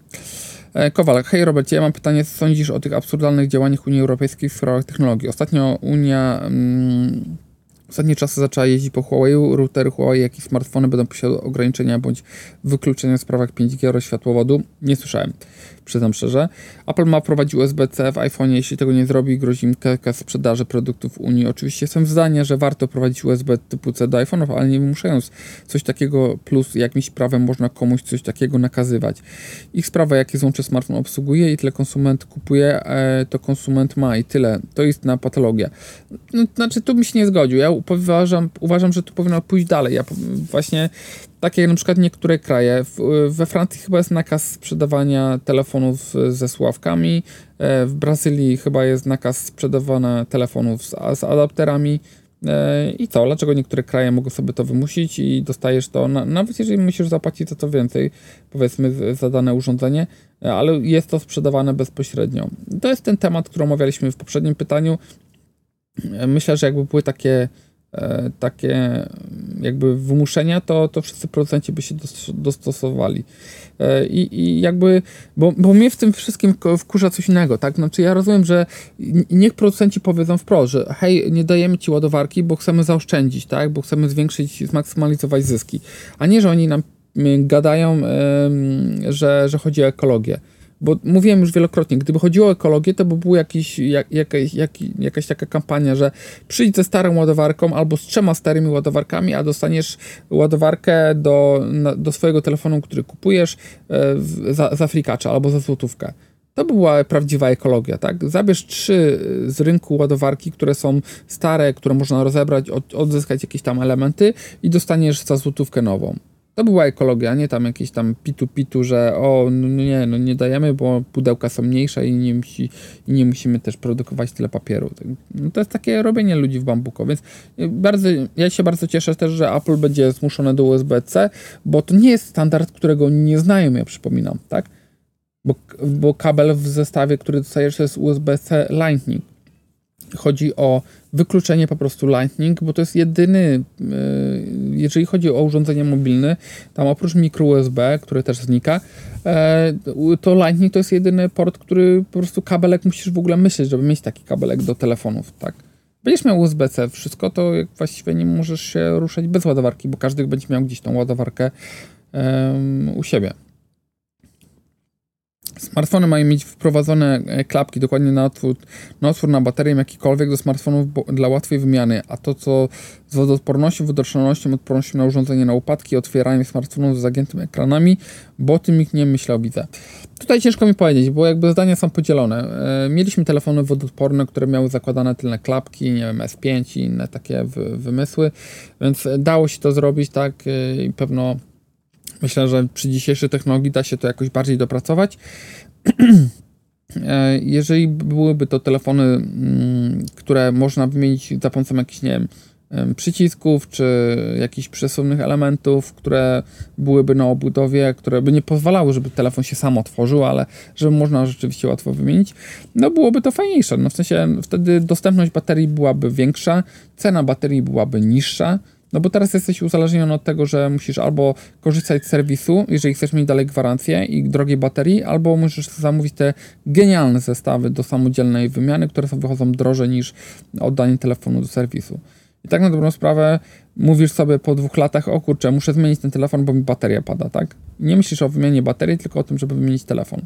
S1: E, Kowal, hej Robercie, ja mam pytanie, co sądzisz o tych absurdalnych działaniach Unii Europejskiej w sprawach technologii? Ostatnio Unia... Mm, ostatnie czasy zaczęła jeździć po Huawei, routery Huawei, jak i smartfony będą posiadały ograniczenia bądź wykluczenia w sprawach 5G oraz światłowodu. Nie słyszałem przyznam szczerze. Apple ma prowadzić USB-C w iPhone, jeśli tego nie zrobi, grozi im kilka sprzedaży produktów Unii. Oczywiście jestem zdania, że warto prowadzić USB typu C do iPhone'ów, ale nie wymuszając coś takiego, plus jakimś prawem można komuś coś takiego nakazywać. Ich sprawa, jakie złącze smartfon obsługuje i tyle konsument kupuje, e, to konsument ma i tyle. To jest na patologia. No, znaczy, tu bym się nie zgodził. Ja uważam, uważam, że tu powinno pójść dalej. Ja właśnie takie jak na przykład niektóre kraje. we Francji chyba jest nakaz sprzedawania telefonów ze sławkami, e, w Brazylii chyba jest nakaz sprzedawania telefonów z, z adapterami. E, I co? Dlaczego niektóre kraje mogą sobie to wymusić i dostajesz to, nawet jeżeli musisz zapłacić za to więcej, powiedzmy, za dane urządzenie, e, ale jest to sprzedawane bezpośrednio. To jest ten temat, który omawialiśmy w poprzednim pytaniu. Myślę, że jakby były takie takie jakby wymuszenia, to, to wszyscy producenci by się dostosowali. E, I, i jakby, bo, bo mnie w tym wszystkim wkurza coś innego, tak? Znaczy ja rozumiem, że niech producenci powiedzą wprost, że hej, nie dajemy ci ładowarki, bo chcemy zaoszczędzić, tak? Bo chcemy zwiększyć, zmaksymalizować zyski. A nie, że oni nam gadają, że, że chodzi o ekologię. Bo mówiłem już wielokrotnie, gdyby chodziło o ekologię, to by była jakiś, jak, jakaś, jak, jakaś taka kampania, że przyjdź ze starą ładowarką albo z trzema starymi ładowarkami, a dostaniesz ładowarkę do, na, do swojego telefonu, który kupujesz e, za, za frikacza albo za złotówkę. To by była prawdziwa ekologia, tak? Zabierz trzy z rynku ładowarki, które są stare, które można rozebrać, od, odzyskać jakieś tam elementy i dostaniesz za złotówkę nową. To była ekologia, nie tam jakieś tam pitu-pitu, że o, no nie, no nie dajemy, bo pudełka są mniejsze i nie, musi, i nie musimy też produkować tyle papieru. No to jest takie robienie ludzi w bambuko, więc bardzo, ja się bardzo cieszę też, że Apple będzie zmuszone do USB-C, bo to nie jest standard, którego nie znają, ja przypominam, tak? Bo, bo kabel w zestawie, który dostajesz, to jest USB-C Lightning. Chodzi o wykluczenie po prostu Lightning, bo to jest jedyny, e, jeżeli chodzi o urządzenie mobilne, tam oprócz mikro USB, które też znika, e, to Lightning to jest jedyny port, który po prostu kabelek musisz w ogóle myśleć, żeby mieć taki kabelek do telefonów, tak? Będziesz miał USB-C, wszystko to właściwie nie możesz się ruszać bez ładowarki, bo każdy będzie miał gdzieś tą ładowarkę um, u siebie. Smartfony mają mieć wprowadzone e, klapki dokładnie na otwór, na otwór na baterię jakikolwiek do smartfonów dla łatwej wymiany, a to co z wodoodpornością, wodotrzymalnością, odpornością na urządzenie na upadki, otwieranie smartfonów z zagiętymi ekranami, bo o tym nikt nie myślał, widzę. Tutaj ciężko mi powiedzieć, bo jakby zdania są podzielone. E, mieliśmy telefony wodoodporne, które miały zakładane tylne klapki, nie wiem, S5 i inne takie wymysły, więc dało się to zrobić, tak, e, i pewno Myślę, że przy dzisiejszej technologii da się to jakoś bardziej dopracować. e, jeżeli byłyby to telefony, mm, które można wymienić za pomocą jakichś, nie wiem, przycisków, czy jakichś przesuwnych elementów, które byłyby na obudowie, które by nie pozwalały, żeby telefon się sam otworzył, ale żeby można rzeczywiście łatwo wymienić, no byłoby to fajniejsze. No w sensie wtedy dostępność baterii byłaby większa, cena baterii byłaby niższa, no bo teraz jesteś uzależniony od tego, że musisz albo korzystać z serwisu, jeżeli chcesz mieć dalej gwarancję i drogiej baterii, albo musisz zamówić te genialne zestawy do samodzielnej wymiany, które są wychodzą drożej niż oddanie telefonu do serwisu. I tak na dobrą sprawę mówisz sobie po dwóch latach, o kurczę, muszę zmienić ten telefon, bo mi bateria pada, tak? Nie myślisz o wymianie baterii, tylko o tym, żeby wymienić telefon.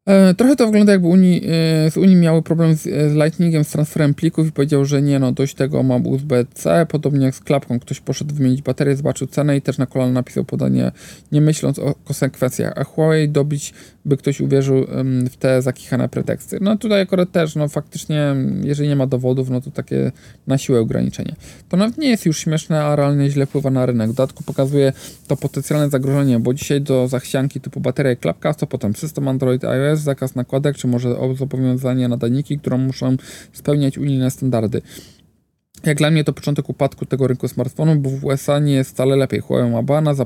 S1: E, trochę to wygląda jakby Unii, e, z Unii miały problem z, z Lightningiem, z transferem plików i powiedział, że nie, no dość tego, mam USB-C, podobnie jak z klapką. Ktoś poszedł wymienić baterię, zobaczył cenę i też na kolana napisał podanie, nie myśląc o konsekwencjach. A Huawei dobić, by ktoś uwierzył w te zakichane preteksty. No tutaj akurat też, no faktycznie, jeżeli nie ma dowodów, no to takie na siłę ograniczenie. To nawet nie jest już śmieszne, a realnie źle wpływa na rynek. W dodatku pokazuje to potencjalne zagrożenie, bo dzisiaj do zachcianki typu bateria klapka, to potem system Android, iOS, jest zakaz nakładek, czy może zobowiązanie na nadajniki, które muszą spełniać unijne standardy. Jak dla mnie to początek upadku tego rynku smartfonów, bo w USA nie jest wcale lepiej. Huawei ma bana za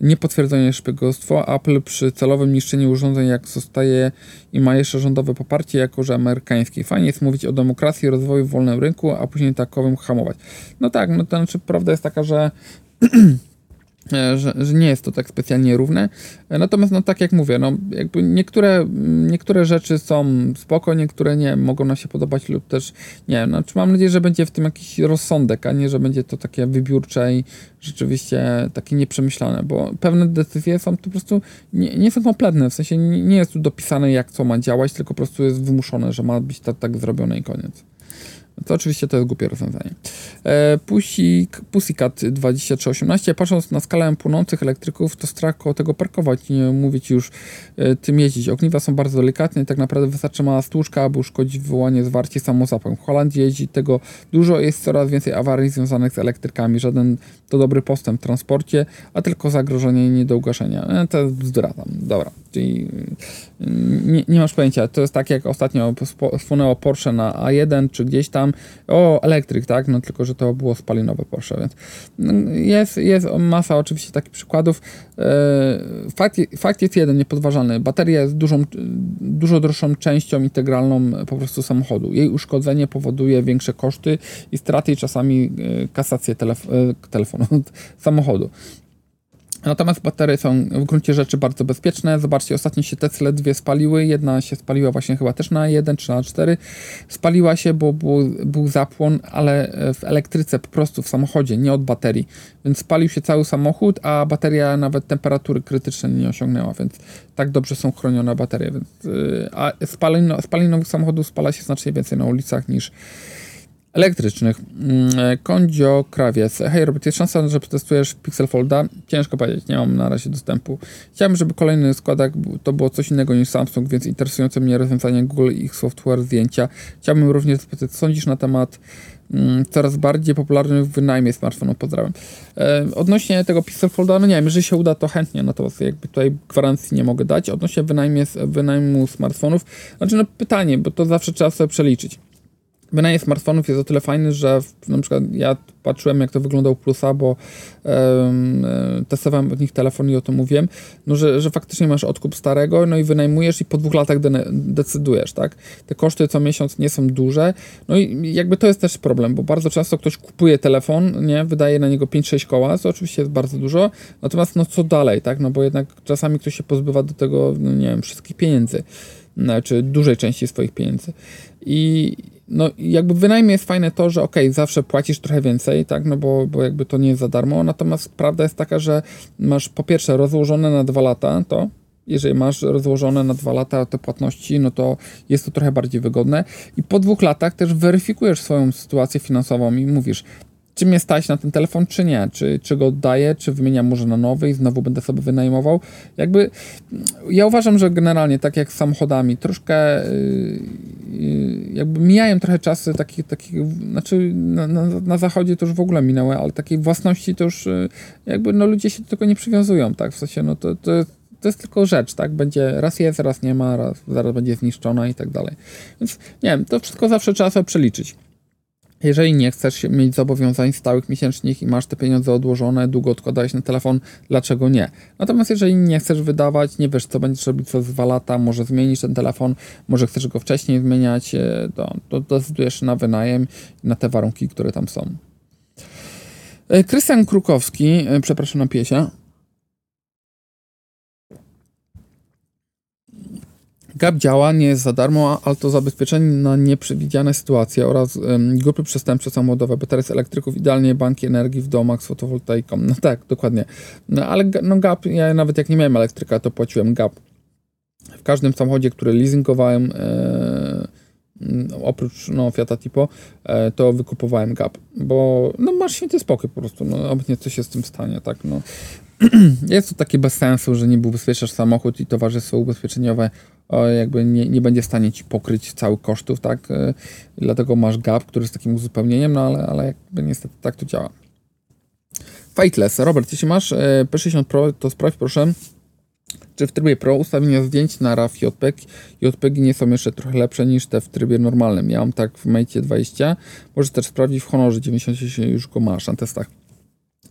S1: niepotwierdzenie szpiegostwo, Apple przy celowym niszczeniu urządzeń jak zostaje i ma jeszcze rządowe poparcie jako, że amerykański. Fajnie jest mówić o demokracji, rozwoju w wolnym rynku, a później takowym hamować. No tak, no to znaczy prawda jest taka, że że, że, nie jest to tak specjalnie równe. E, natomiast, no tak jak mówię, no jakby niektóre, niektóre rzeczy są spoko, niektóre nie, mogą nam się podobać lub też nie. Znaczy mam nadzieję, że będzie w tym jakiś rozsądek, a nie, że będzie to takie wybiórcze i rzeczywiście takie nieprzemyślane, bo pewne decyzje są po prostu nie, nie są kompletne, w sensie nie, nie jest tu dopisane jak co ma działać, tylko po prostu jest wymuszone, że ma być tak, tak zrobione i koniec. To oczywiście to jest głupie rozwiązanie. E, Pussycat 2318. Patrząc na skalę płonących elektryków, to strach koło tego parkować, nie mówić już e, tym jeździć. Ogniwa są bardzo delikatne i tak naprawdę wystarczy mała stłuczka, aby uszkodzić wywołanie zwarcie samozapłem. W Holandii jeździ tego dużo, jest coraz więcej awarii związanych z elektrykami. Żaden to dobry postęp w transporcie, a tylko zagrożenie nie do ugaszenia. E, to tam. Dobra, czyli nie, nie masz pojęcia. To jest tak jak ostatnio spłynęło Porsche na A1 czy gdzieś tam. O, elektryk, tak? No tylko, że to było spalinowe Porsche, więc no, jest, jest masa oczywiście takich przykładów. E, fakt, fakt jest jeden, niepodważalny. Bateria jest dużą, dużo droższą częścią integralną po prostu samochodu. Jej uszkodzenie powoduje większe koszty i straty i czasami e, kasację telef e, telefonu, samochodu. Natomiast baterie są w gruncie rzeczy bardzo bezpieczne. Zobaczcie, ostatnio się Tesla dwie spaliły. Jedna się spaliła właśnie chyba też na 1 czy na 4. Spaliła się, bo był, był zapłon, ale w elektryce po prostu w samochodzie, nie od baterii. Więc spalił się cały samochód, a bateria nawet temperatury krytycznej nie osiągnęła, więc tak dobrze są chronione baterie. Więc, y, a spalin, spalinowych samochodów spala się znacznie więcej na ulicach niż elektrycznych. Mm, e, Kondzio Krawiec. Hej Robert, jest szansa, że przetestujesz Pixel Folda? Ciężko powiedzieć, nie mam na razie dostępu. Chciałbym, żeby kolejny składak to było coś innego niż Samsung, więc interesujące mnie rozwiązanie Google i ich software zdjęcia. Chciałbym również zapytać, co sądzisz na temat mm, coraz bardziej popularnych w wynajmie smartfonów. Pozdrawiam. E, odnośnie tego Pixel Folda, no nie wiem, jeżeli się uda, to chętnie, natomiast jakby tutaj gwarancji nie mogę dać. Odnośnie wynajmie, wynajmu smartfonów, znaczy no pytanie, bo to zawsze trzeba sobie przeliczyć Wynajem smartfonów jest o tyle fajny, że w, na przykład ja patrzyłem jak to wyglądał Plusa, bo um, testowałem od nich telefon i o tym mówiłem, no, że, że faktycznie masz odkup starego, no i wynajmujesz i po dwóch latach de decydujesz, tak? Te koszty co miesiąc nie są duże, no i jakby to jest też problem, bo bardzo często ktoś kupuje telefon, nie, wydaje na niego 5-6 koła, co oczywiście jest bardzo dużo, natomiast no co dalej, tak? No bo jednak czasami ktoś się pozbywa do tego, no nie wiem, wszystkich pieniędzy, czy dużej części swoich pieniędzy. I no jakby wynajmie jest fajne to, że ok, zawsze płacisz trochę więcej, tak, no bo, bo jakby to nie jest za darmo, natomiast prawda jest taka, że masz po pierwsze rozłożone na dwa lata to, jeżeli masz rozłożone na dwa lata te płatności, no to jest to trochę bardziej wygodne. I po dwóch latach też weryfikujesz swoją sytuację finansową i mówisz, czy mnie stać na ten telefon, czy nie, czy, czy go oddaję, czy wymieniam może na nowy i znowu będę sobie wynajmował. Jakby ja uważam, że generalnie tak jak z samochodami, troszkę yy, jakby mijają trochę czasy takich, takich znaczy na, na, na, zachodzie to już w ogóle minęły, ale takiej własności to już yy, jakby no ludzie się do tego nie przywiązują, tak, w sensie no to, to jest to jest tylko rzecz, tak? Będzie raz jest, raz nie ma, raz zaraz będzie zniszczona i tak dalej. Więc nie wiem, to wszystko zawsze trzeba sobie przeliczyć. Jeżeli nie chcesz mieć zobowiązań stałych miesięcznych i masz te pieniądze odłożone, długo odkładałeś na telefon, dlaczego nie? Natomiast jeżeli nie chcesz wydawać, nie wiesz co będziesz robić przez dwa lata, może zmienisz ten telefon, może chcesz go wcześniej zmieniać, e, to, to decydujesz na wynajem, na te warunki, które tam są. E, Krystian Krukowski, e, przepraszam na piesia. GAP działa, nie jest za darmo, ale to zabezpieczenie na nieprzewidziane sytuacje oraz um, grupy przestępcze samochodowe, baterie z elektryków, idealnie banki energii w domach z fotowoltaiką. No tak, dokładnie. No ale no GAP, ja nawet jak nie miałem elektryka, to płaciłem GAP. W każdym samochodzie, który leasingowałem, e, oprócz no, Fiata Tipo, e, to wykupowałem GAP, bo no, masz święty spokój po prostu, no, obecnie coś się z tym stanie, tak, no. Jest to takie bez sensu, że nie ubezpieczasz samochód i towarzystwo ubezpieczeniowe jakby nie, nie będzie w stanie ci pokryć całych kosztów, tak? E, dlatego masz gap, który jest takim uzupełnieniem, no ale, ale jakby niestety tak to działa. Fateless. Robert, jeśli masz e, P60 Pro, to sprawdź proszę, czy w trybie Pro ustawienia zdjęć na RAW JPEG JPEG nie są jeszcze trochę lepsze niż te w trybie normalnym. Ja mam tak w Mate 20. Możesz też sprawdzić w Honorze 96 już go masz na testach.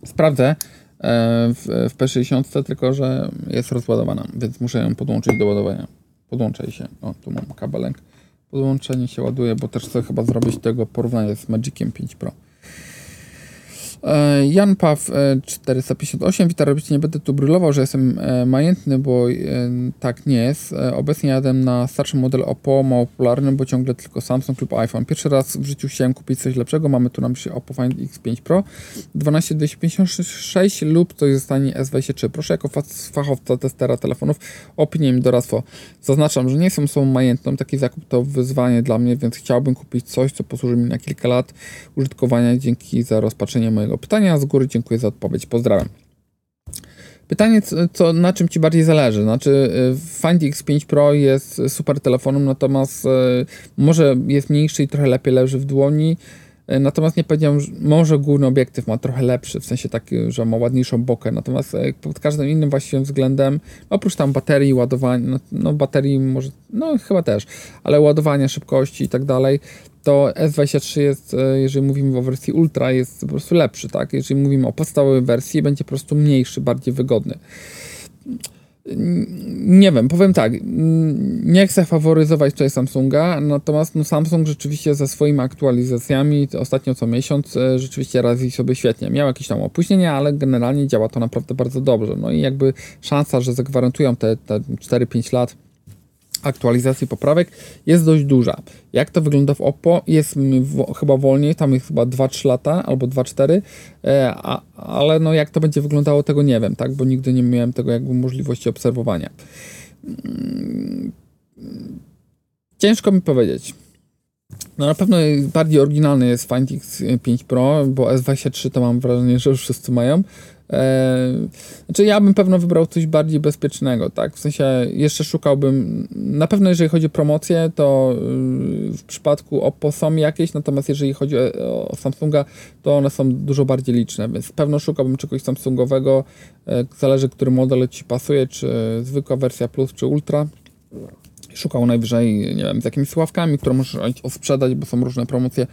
S1: Sprawdzę, E, w, w P60, tylko że jest rozładowana, więc muszę ją podłączyć do ładowania. Podłączaj się. O, tu mam kabelek. Podłączenie się ładuje, bo też chcę chyba zrobić tego porównanie z Magiciem 5 Pro. E, Jan Paw 458. E, Witam, robicie, nie będę tu brylował, że jestem e, majętny, bo tak nie jest. Obecnie jadę na starszy model Oppo, mało popularny, bo ciągle tylko Samsung lub iPhone. Pierwszy raz w życiu chciałem kupić coś lepszego. Mamy tu na myśli Oppo Find X5 Pro 12256 lub coś zostanie S23. Proszę jako fachowca testera telefonów opinię mi doradztwo. Zaznaczam, że nie jestem osobą majętną. Taki zakup to wyzwanie dla mnie, więc chciałbym kupić coś, co posłuży mi na kilka lat użytkowania. Dzięki za rozpatrzenie mojego pytania. Z góry dziękuję za odpowiedź. Pozdrawiam. Pytanie, co, na czym Ci bardziej zależy? Znaczy, y, Find X5 Pro jest super telefonem, natomiast y, może jest mniejszy i trochę lepiej leży w dłoni. Y, natomiast nie powiedziałem, że może główny obiektyw ma trochę lepszy, w sensie taki, że ma ładniejszą bokę. Natomiast pod każdym innym właściwym względem, oprócz tam baterii, ładowania, no, no baterii może, no chyba też, ale ładowania, szybkości i tak dalej, to S23 jest, e, jeżeli mówimy o wersji Ultra, jest po prostu lepszy, tak? Jeżeli mówimy o podstawowej wersji, będzie po prostu mniejszy, bardziej wygodny. Nie wiem, powiem tak, nie chcę faworyzować tutaj Samsunga, natomiast no Samsung rzeczywiście ze swoimi aktualizacjami ostatnio co miesiąc e, rzeczywiście radzi sobie świetnie. Miał jakieś tam opóźnienia, ale generalnie działa to naprawdę bardzo dobrze. No i jakby szansa, że zagwarantują te, te 4-5 lat aktualizacji poprawek jest dość duża. Jak to wygląda w Oppo? Jest w, chyba wolniej, tam jest chyba 2-3 lata albo 2-4, e, ale no jak to będzie wyglądało tego nie wiem, tak, bo nigdy nie miałem tego jakby możliwości obserwowania. Mm, ciężko mi powiedzieć. No na pewno bardziej oryginalny jest Find X5 Pro, bo S23 to mam wrażenie, że już wszyscy mają. Eee, znaczy ja bym pewno wybrał coś bardziej bezpiecznego, tak? W sensie jeszcze szukałbym, na pewno jeżeli chodzi o promocję, to yy, w przypadku Oppo są jakieś, natomiast jeżeli chodzi o, Samsunga, to one są dużo bardziej liczne, więc pewno szukałbym czegoś Samsungowego, yy, zależy który model Ci pasuje, czy zwykła wersja Plus, czy Ultra szukał najwyżej, nie wiem, z jakimiś sławkami, które możesz sprzedać, bo są różne promocje,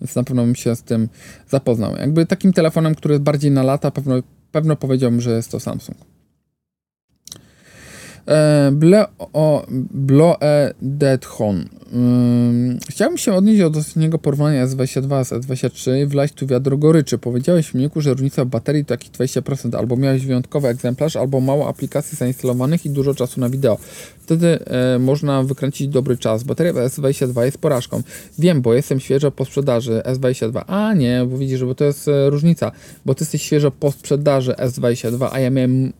S1: więc na pewno bym się z tym zapoznał. Jakby takim telefonem, który jest bardziej na lata, pewno pewno powiedziałbym, że jest to Samsung. E, ble o Bloe Deadhon. Chciałbym się odnieść do ostatniego porównania S22 z S23 wlać tu wiadro goryczy. Powiedziałeś w filmiku, że różnica w baterii to jakieś 20%. Albo miałeś wyjątkowy egzemplarz, albo mało aplikacji zainstalowanych i dużo czasu na wideo. Wtedy e, można wykręcić dobry czas. Bateria S22 jest porażką. Wiem, bo jestem świeżo po sprzedaży S22. A nie, bo widzisz, bo to jest e, różnica. Bo ty jesteś świeżo po sprzedaży S22, a ja miałem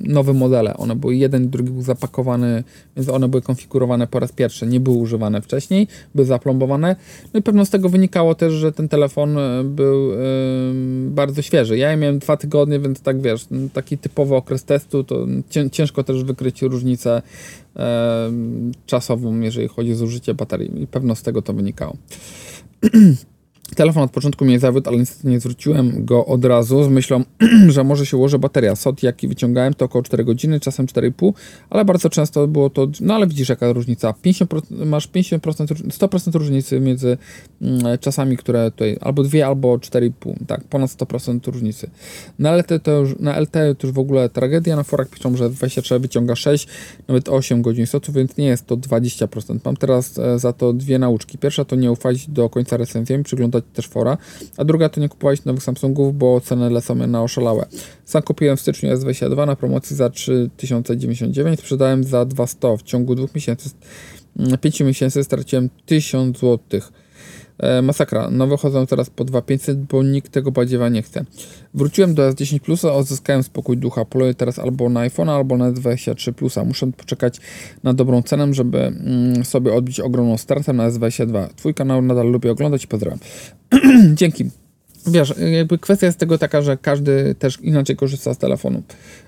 S1: nowe modele. One były jeden, drugi był zapakowany, więc one były konfigurowane po raz pierwszy. Nie były używane wcześniej, były zaplombowane. No i pewno z tego wynikało też, że ten telefon e, był bardzo świeży. Ja miałem dwa tygodnie, więc tak wiesz, taki typowy okres testu, to ciężko też wykryć różnicę czasową, jeżeli chodzi o zużycie baterii. I pewno z tego to wynikało. Telefon od początku mnie zawiódł, ale niestety nie zwróciłem go od razu z myślą, że może się ułoży bateria. SOT jaki wyciągałem to około 4 godziny, czasem 4,5, ale bardzo często było to, no ale widzisz jaka różnica, 50%, masz 50%, 100% różnicy między mm, czasami, które tutaj, albo 2, albo 4,5, tak, ponad 100% różnicy. Na LT to już, na LT to już w ogóle tragedia, na forach piszą, że 23 wyciąga 6, nawet 8 godzin SOT-u, więc nie jest to 20%. Mam teraz e, za to dwie nauczki. Pierwsza to nie ufać do końca recenzjami, przyglądać też fora, a druga to nie kupować nowych Samsungów, bo ceny lecą na oszalałe. Sam kupiłem w styczniu S22 na promocji za 3099, sprzedałem za 200 w ciągu dwóch miesięcy, 5 miesięcy straciłem 1000 złotych. E, masakra. Nowe chodzą teraz po 2500, bo nikt tego badziewa nie chce. Wróciłem do S10 Plusa, odzyskałem spokój ducha. Poluję teraz albo na iPhone, albo na S23 Plusa. Muszę poczekać na dobrą cenę, żeby mm, sobie odbić ogromną stratę na S22. Twój kanał nadal lubię oglądać pozdrawiam. Dzięki. Wiesz, jakby kwestia jest tego taka, że każdy też inaczej korzysta z telefonu.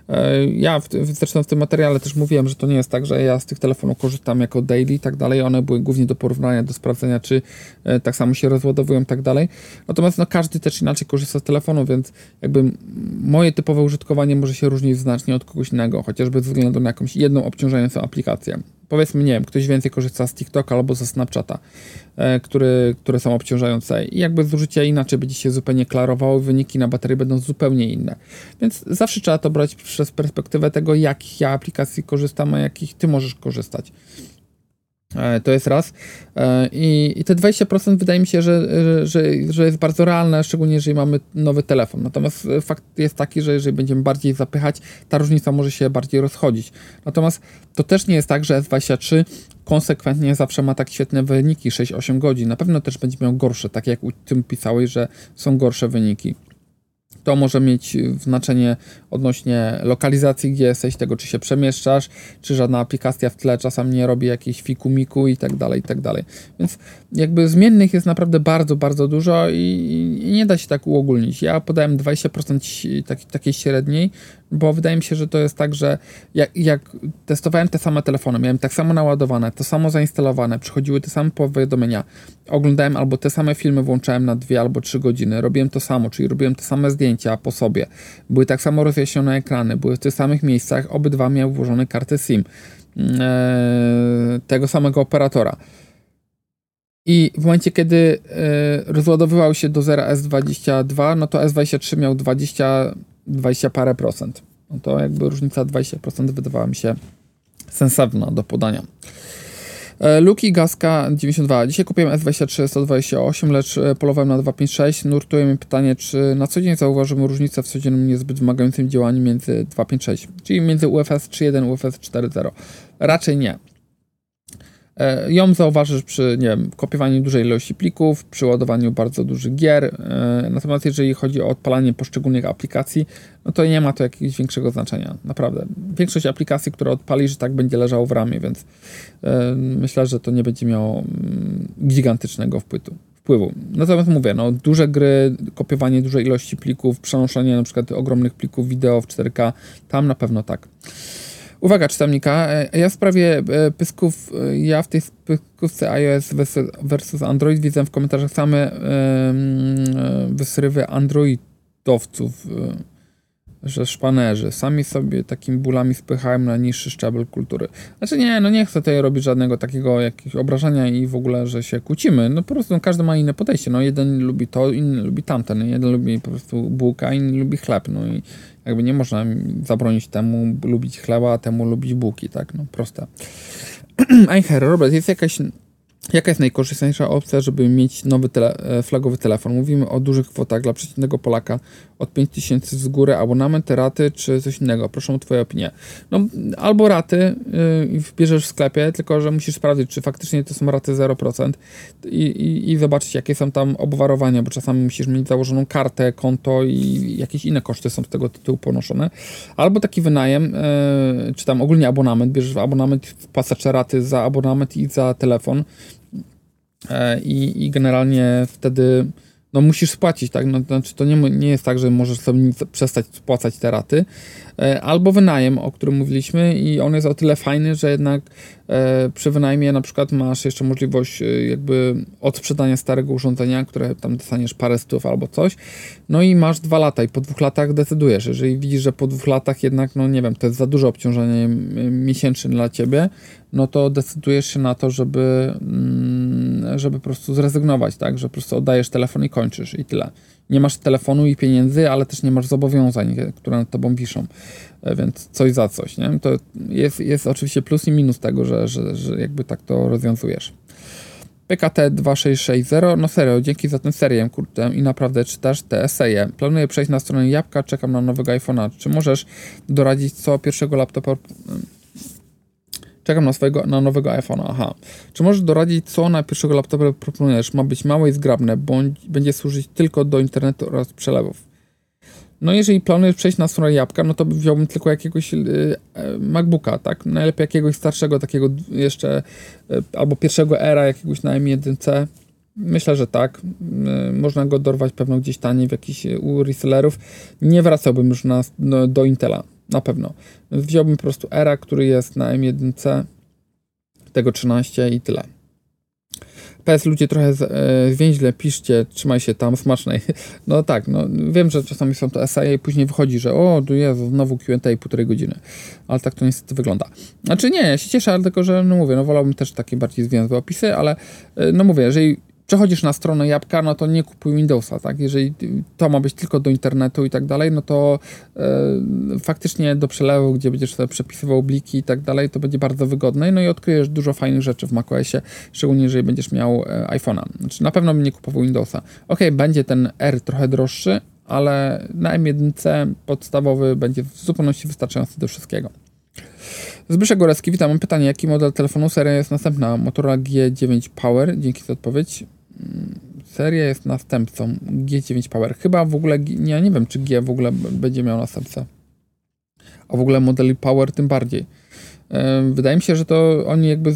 S1: E, ja w, zresztą w tym materiale też mówiłem, że to nie jest tak, że ja z tych telefonów korzystam jako daily i tak dalej. One były głównie do porównania, do sprawdzenia, czy e, tak samo się rozładowują i tak dalej. Natomiast no, każdy też inaczej korzysta z telefonu, więc jakby moje typowe użytkowanie może się różnić znacznie od kogoś innego, chociażby ze względu na jakąś jedną obciążającą aplikację powiedzmy, nie wiem, ktoś więcej korzysta z TikToka albo ze Snapchata, e, który, które są obciążające i jakby zużycie inaczej będzie się zupełnie klarowało, wyniki na baterii będą zupełnie inne. Więc zawsze trzeba to brać przez perspektywę tego, jakich ja aplikacji korzystam, a jakich ty możesz korzystać. E, to jest raz. E, I, I te 20% wydaje mi się, że, że, że jest bardzo realne, szczególnie jeżeli mamy nowy telefon. Natomiast fakt jest taki, że jeżeli będziemy bardziej zapychać, ta różnica może się bardziej rozchodzić. Natomiast to też nie jest tak, że S23 konsekwentnie zawsze ma tak świetne wyniki, 6-8 godzin. Na pewno też będzie miał gorsze, tak jak u tym pisałeś, że są gorsze wyniki. To może mieć znaczenie odnośnie lokalizacji, gdzie jesteś, tego czy się przemieszczasz, czy żadna aplikacja w tle czasem nie robi jakiejś fiku-miku i tak dalej, i tak dalej. Więc jakby zmiennych jest naprawdę bardzo, bardzo dużo i, i nie da się tak uogólnić. Ja podałem 20% taki, takiej średniej, bo wydaje mi się, że to jest tak, że jak, jak, testowałem te same telefony, miałem tak samo naładowane, to samo zainstalowane, przychodziły te same powiadomienia, oglądałem albo te same filmy, włączałem na dwie albo trzy godziny, robiłem to samo, czyli robiłem te same zdjęcia po sobie, były tak samo rozjaśnione ekrany, były w tych samych miejscach, obydwa miały włożone karty SIM mm, e, tego samego operatora. I w momencie, kiedy e, rozładowywał się do 0 S22, no to S23 miał 20 20 parę procent. No to jakby różnica 20% wydawała mi się sensowna do podania. E, Luki Gaska 92. Dzisiaj kupiłem S23 128, lecz e, polowałem na 256. Nurtuje mnie pytanie, czy na co dzień zauważymy różnicę w codziennym niezbyt wymagającym działaniu między 256, czyli między UFS 3.1 i UFS 4.0. Raczej nie. E, ją zauważysz przy nie wiem, kopiowaniu dużej ilości plików, przy ładowaniu bardzo dużych gier. E, natomiast jeżeli chodzi o odpalanie poszczególnych aplikacji, no to nie ma to jakiegoś większego znaczenia. Naprawdę. Większość aplikacji, które odpalisz, tak będzie leżało w ramie, więc e, myślę, że to nie będzie miało mm, gigantycznego wpływu wpływu. Natomiast mówię, no, duże gry, kopiowanie dużej ilości plików, przenoszenie na przykład ogromnych plików wideo w 4K, tam na pewno tak. Uwaga czytelnika, e, ja w sprawie e, pysków, e, ja w tej pyskówce iOS versus Android widzę w komentarzach same wysrywy androidowców, że szpanerzy sami sobie takimi bólami spychałem na niższy szczebel kultury. Znaczy nie, no nie chcę tutaj robić żadnego takiego jakiegoś obrażenia i w ogóle, że się kłócimy. No po prostu no, każdy ma inne podejście. No jeden lubi to, inny lubi tamten. Jeden lubi po prostu bułka, inny lubi chleb. No i jakby nie można zabronić temu lubić chleba, a temu lubić bułki, tak? No proste. Eicher, Robert, jest jakaś Jaka jest najkorzystniejsza opcja, żeby mieć nowy tele, e, flagowy telefon? Mówimy o dużych kwotach dla przeciętnego Polaka od 5000 z góry, abonament, raty czy coś innego. Proszę o Twoją opinię. No, albo raty yy, wbierzesz w sklepie, tylko że musisz sprawdzić, czy faktycznie to są raty 0% i, i, i zobaczyć, jakie są tam obwarowania, bo czasami musisz mieć założoną kartę, konto i jakieś inne koszty są z tego tytułu ponoszone. Albo taki wynajem, yy, czy tam ogólnie abonament, bierzesz abonament, wpłacasz raty za abonament i za telefon i, i generalnie wtedy no musisz spłacić, tak? No, znaczy to nie, nie jest tak, że możesz sobie przestać spłacać te raty. E, albo wynajem, o którym mówiliśmy i on jest o tyle fajny, że jednak e, przy wynajmie na przykład masz jeszcze możliwość e, jakby odsprzedania starego urządzenia, które tam dostaniesz parę stów albo coś, no i masz dwa lata i po dwóch latach decydujesz, jeżeli widzisz, że po dwóch latach jednak, no nie wiem, to jest za duże obciążenie miesięczne dla ciebie, no to decydujesz się na to, żeby, mm, żeby po prostu zrezygnować, tak, że po prostu oddajesz telefon i kończysz i tyle nie masz telefonu i pieniędzy, ale też nie masz zobowiązań, które nad tobą wiszą, e, więc coś za coś, nie? To jest, jest oczywiście plus i minus tego, że, że, że jakby tak to rozwiązujesz. PKT 2660, no serio, dzięki za tę serię, kurde, i naprawdę czytasz te eseje. Planuję przejść na stronę Jabłka, czekam na nowego iPhone'a. Czy możesz doradzić, co pierwszego laptopa Czekam na swojego, na nowego iPhone'a. Aha. Czy możesz doradzić, co na pierwszego laptopa proponujesz? Ma być małe i zgrabne, bądź będzie służyć tylko do internetu oraz przelewów. No jeżeli planujesz przejść na stronę jabłka, no to wziąłbym tylko jakiegoś yy, MacBooka, tak? Najlepiej jakiegoś starszego, takiego jeszcze, yy, albo pierwszego era jakiegoś na M1C. Myślę, że tak. Yy, można go dorwać pewno gdzieś taniej w jakichś u resellerów. Nie wracałbym już na, no, do Intela na pewno. Wziąłbym po prostu ERA, który jest na M1C, tego 13 i tyle. PS ludzie trochę e, zwięźle, piszcie, trzymaj się tam, smacznej. No tak, no wiem, że czasami są to eseje i później wychodzi, że o, tu jest znowu Q&A półtorej godziny. Ale tak to niestety wygląda. Znaczy nie, ja się cieszę, ale tylko, że no mówię, no wolałbym też takie bardziej zwięzłe opisy, ale e, no mówię, jeżeli przechodzisz na stronę jabłka, no to nie kupuj Windowsa, tak? Jeżeli to ma być tylko do internetu i tak dalej, no to e, faktycznie do przelewu, gdzie będziesz sobie przepisywał bliki i tak dalej, to będzie bardzo wygodne, no i odkryjesz dużo fajnych rzeczy w macOSie, szczególnie jeżeli będziesz miał e, iPhone'a. Znaczy na pewno bym nie kupował Windowsa. Ok, będzie ten R trochę droższy, ale na M1C podstawowy będzie w zupełności wystarczający do wszystkiego. Zbyszek Górecki, witam. Mam pytanie, jaki model telefonu? Seria jest następna. Motorola G9 Power. Dzięki za odpowiedź. Seria jest następcą G9 Power. Chyba w ogóle, ja nie wiem, czy G w ogóle będzie miał następcę. A w ogóle modeli Power tym bardziej. Wydaje mi się, że to oni jakby,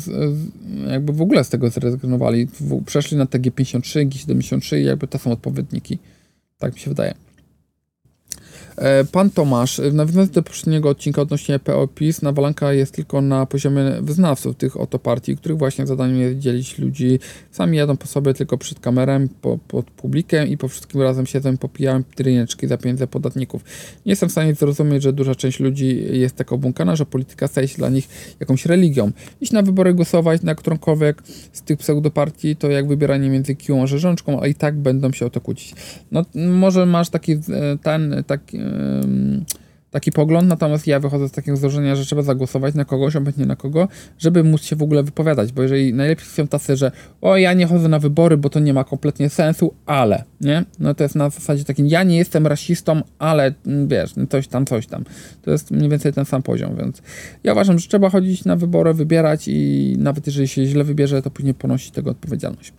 S1: jakby w ogóle z tego zrezygnowali. Przeszli na te G53, G73 i jakby to są odpowiedniki. Tak mi się wydaje. E, pan Tomasz, w nawiązaniu do poprzedniego odcinka odnośnie PO-PiS, nawalanka jest tylko na poziomie wyznawców tych oto partii, których właśnie zadaniem jest dzielić ludzi. Sami jadą po sobie tylko przed kamerem, po, pod publikę i po wszystkim razem siedzą popijają dryneczki za pieniądze podatników. Nie jestem w stanie zrozumieć, że duża część ludzi jest tak obłąkana, że polityka staje się dla nich jakąś religią. Iść na wybory głosować na którąkolwiek z tych pseudopartii to jak wybieranie między kiłą a rzeżączką, a i tak będą się o to kłócić. No może masz taki e, ten, taki taki pogląd, natomiast ja wychodzę z takiego założenia, że trzeba zagłosować na kogoś, obecnie na kogo, żeby móc się w ogóle wypowiadać, bo jeżeli najlepiej są tacy, że o, ja nie chodzę na wybory, bo to nie ma kompletnie sensu, ale, nie? No to jest na zasadzie takim, ja nie jestem rasistą, ale, mm, wiesz, no coś tam, coś tam. To jest mniej więcej ten sam poziom, więc ja uważam, że trzeba chodzić na wybory, wybierać i nawet jeżeli się źle wybierze, to później ponosić tego odpowiedzialność.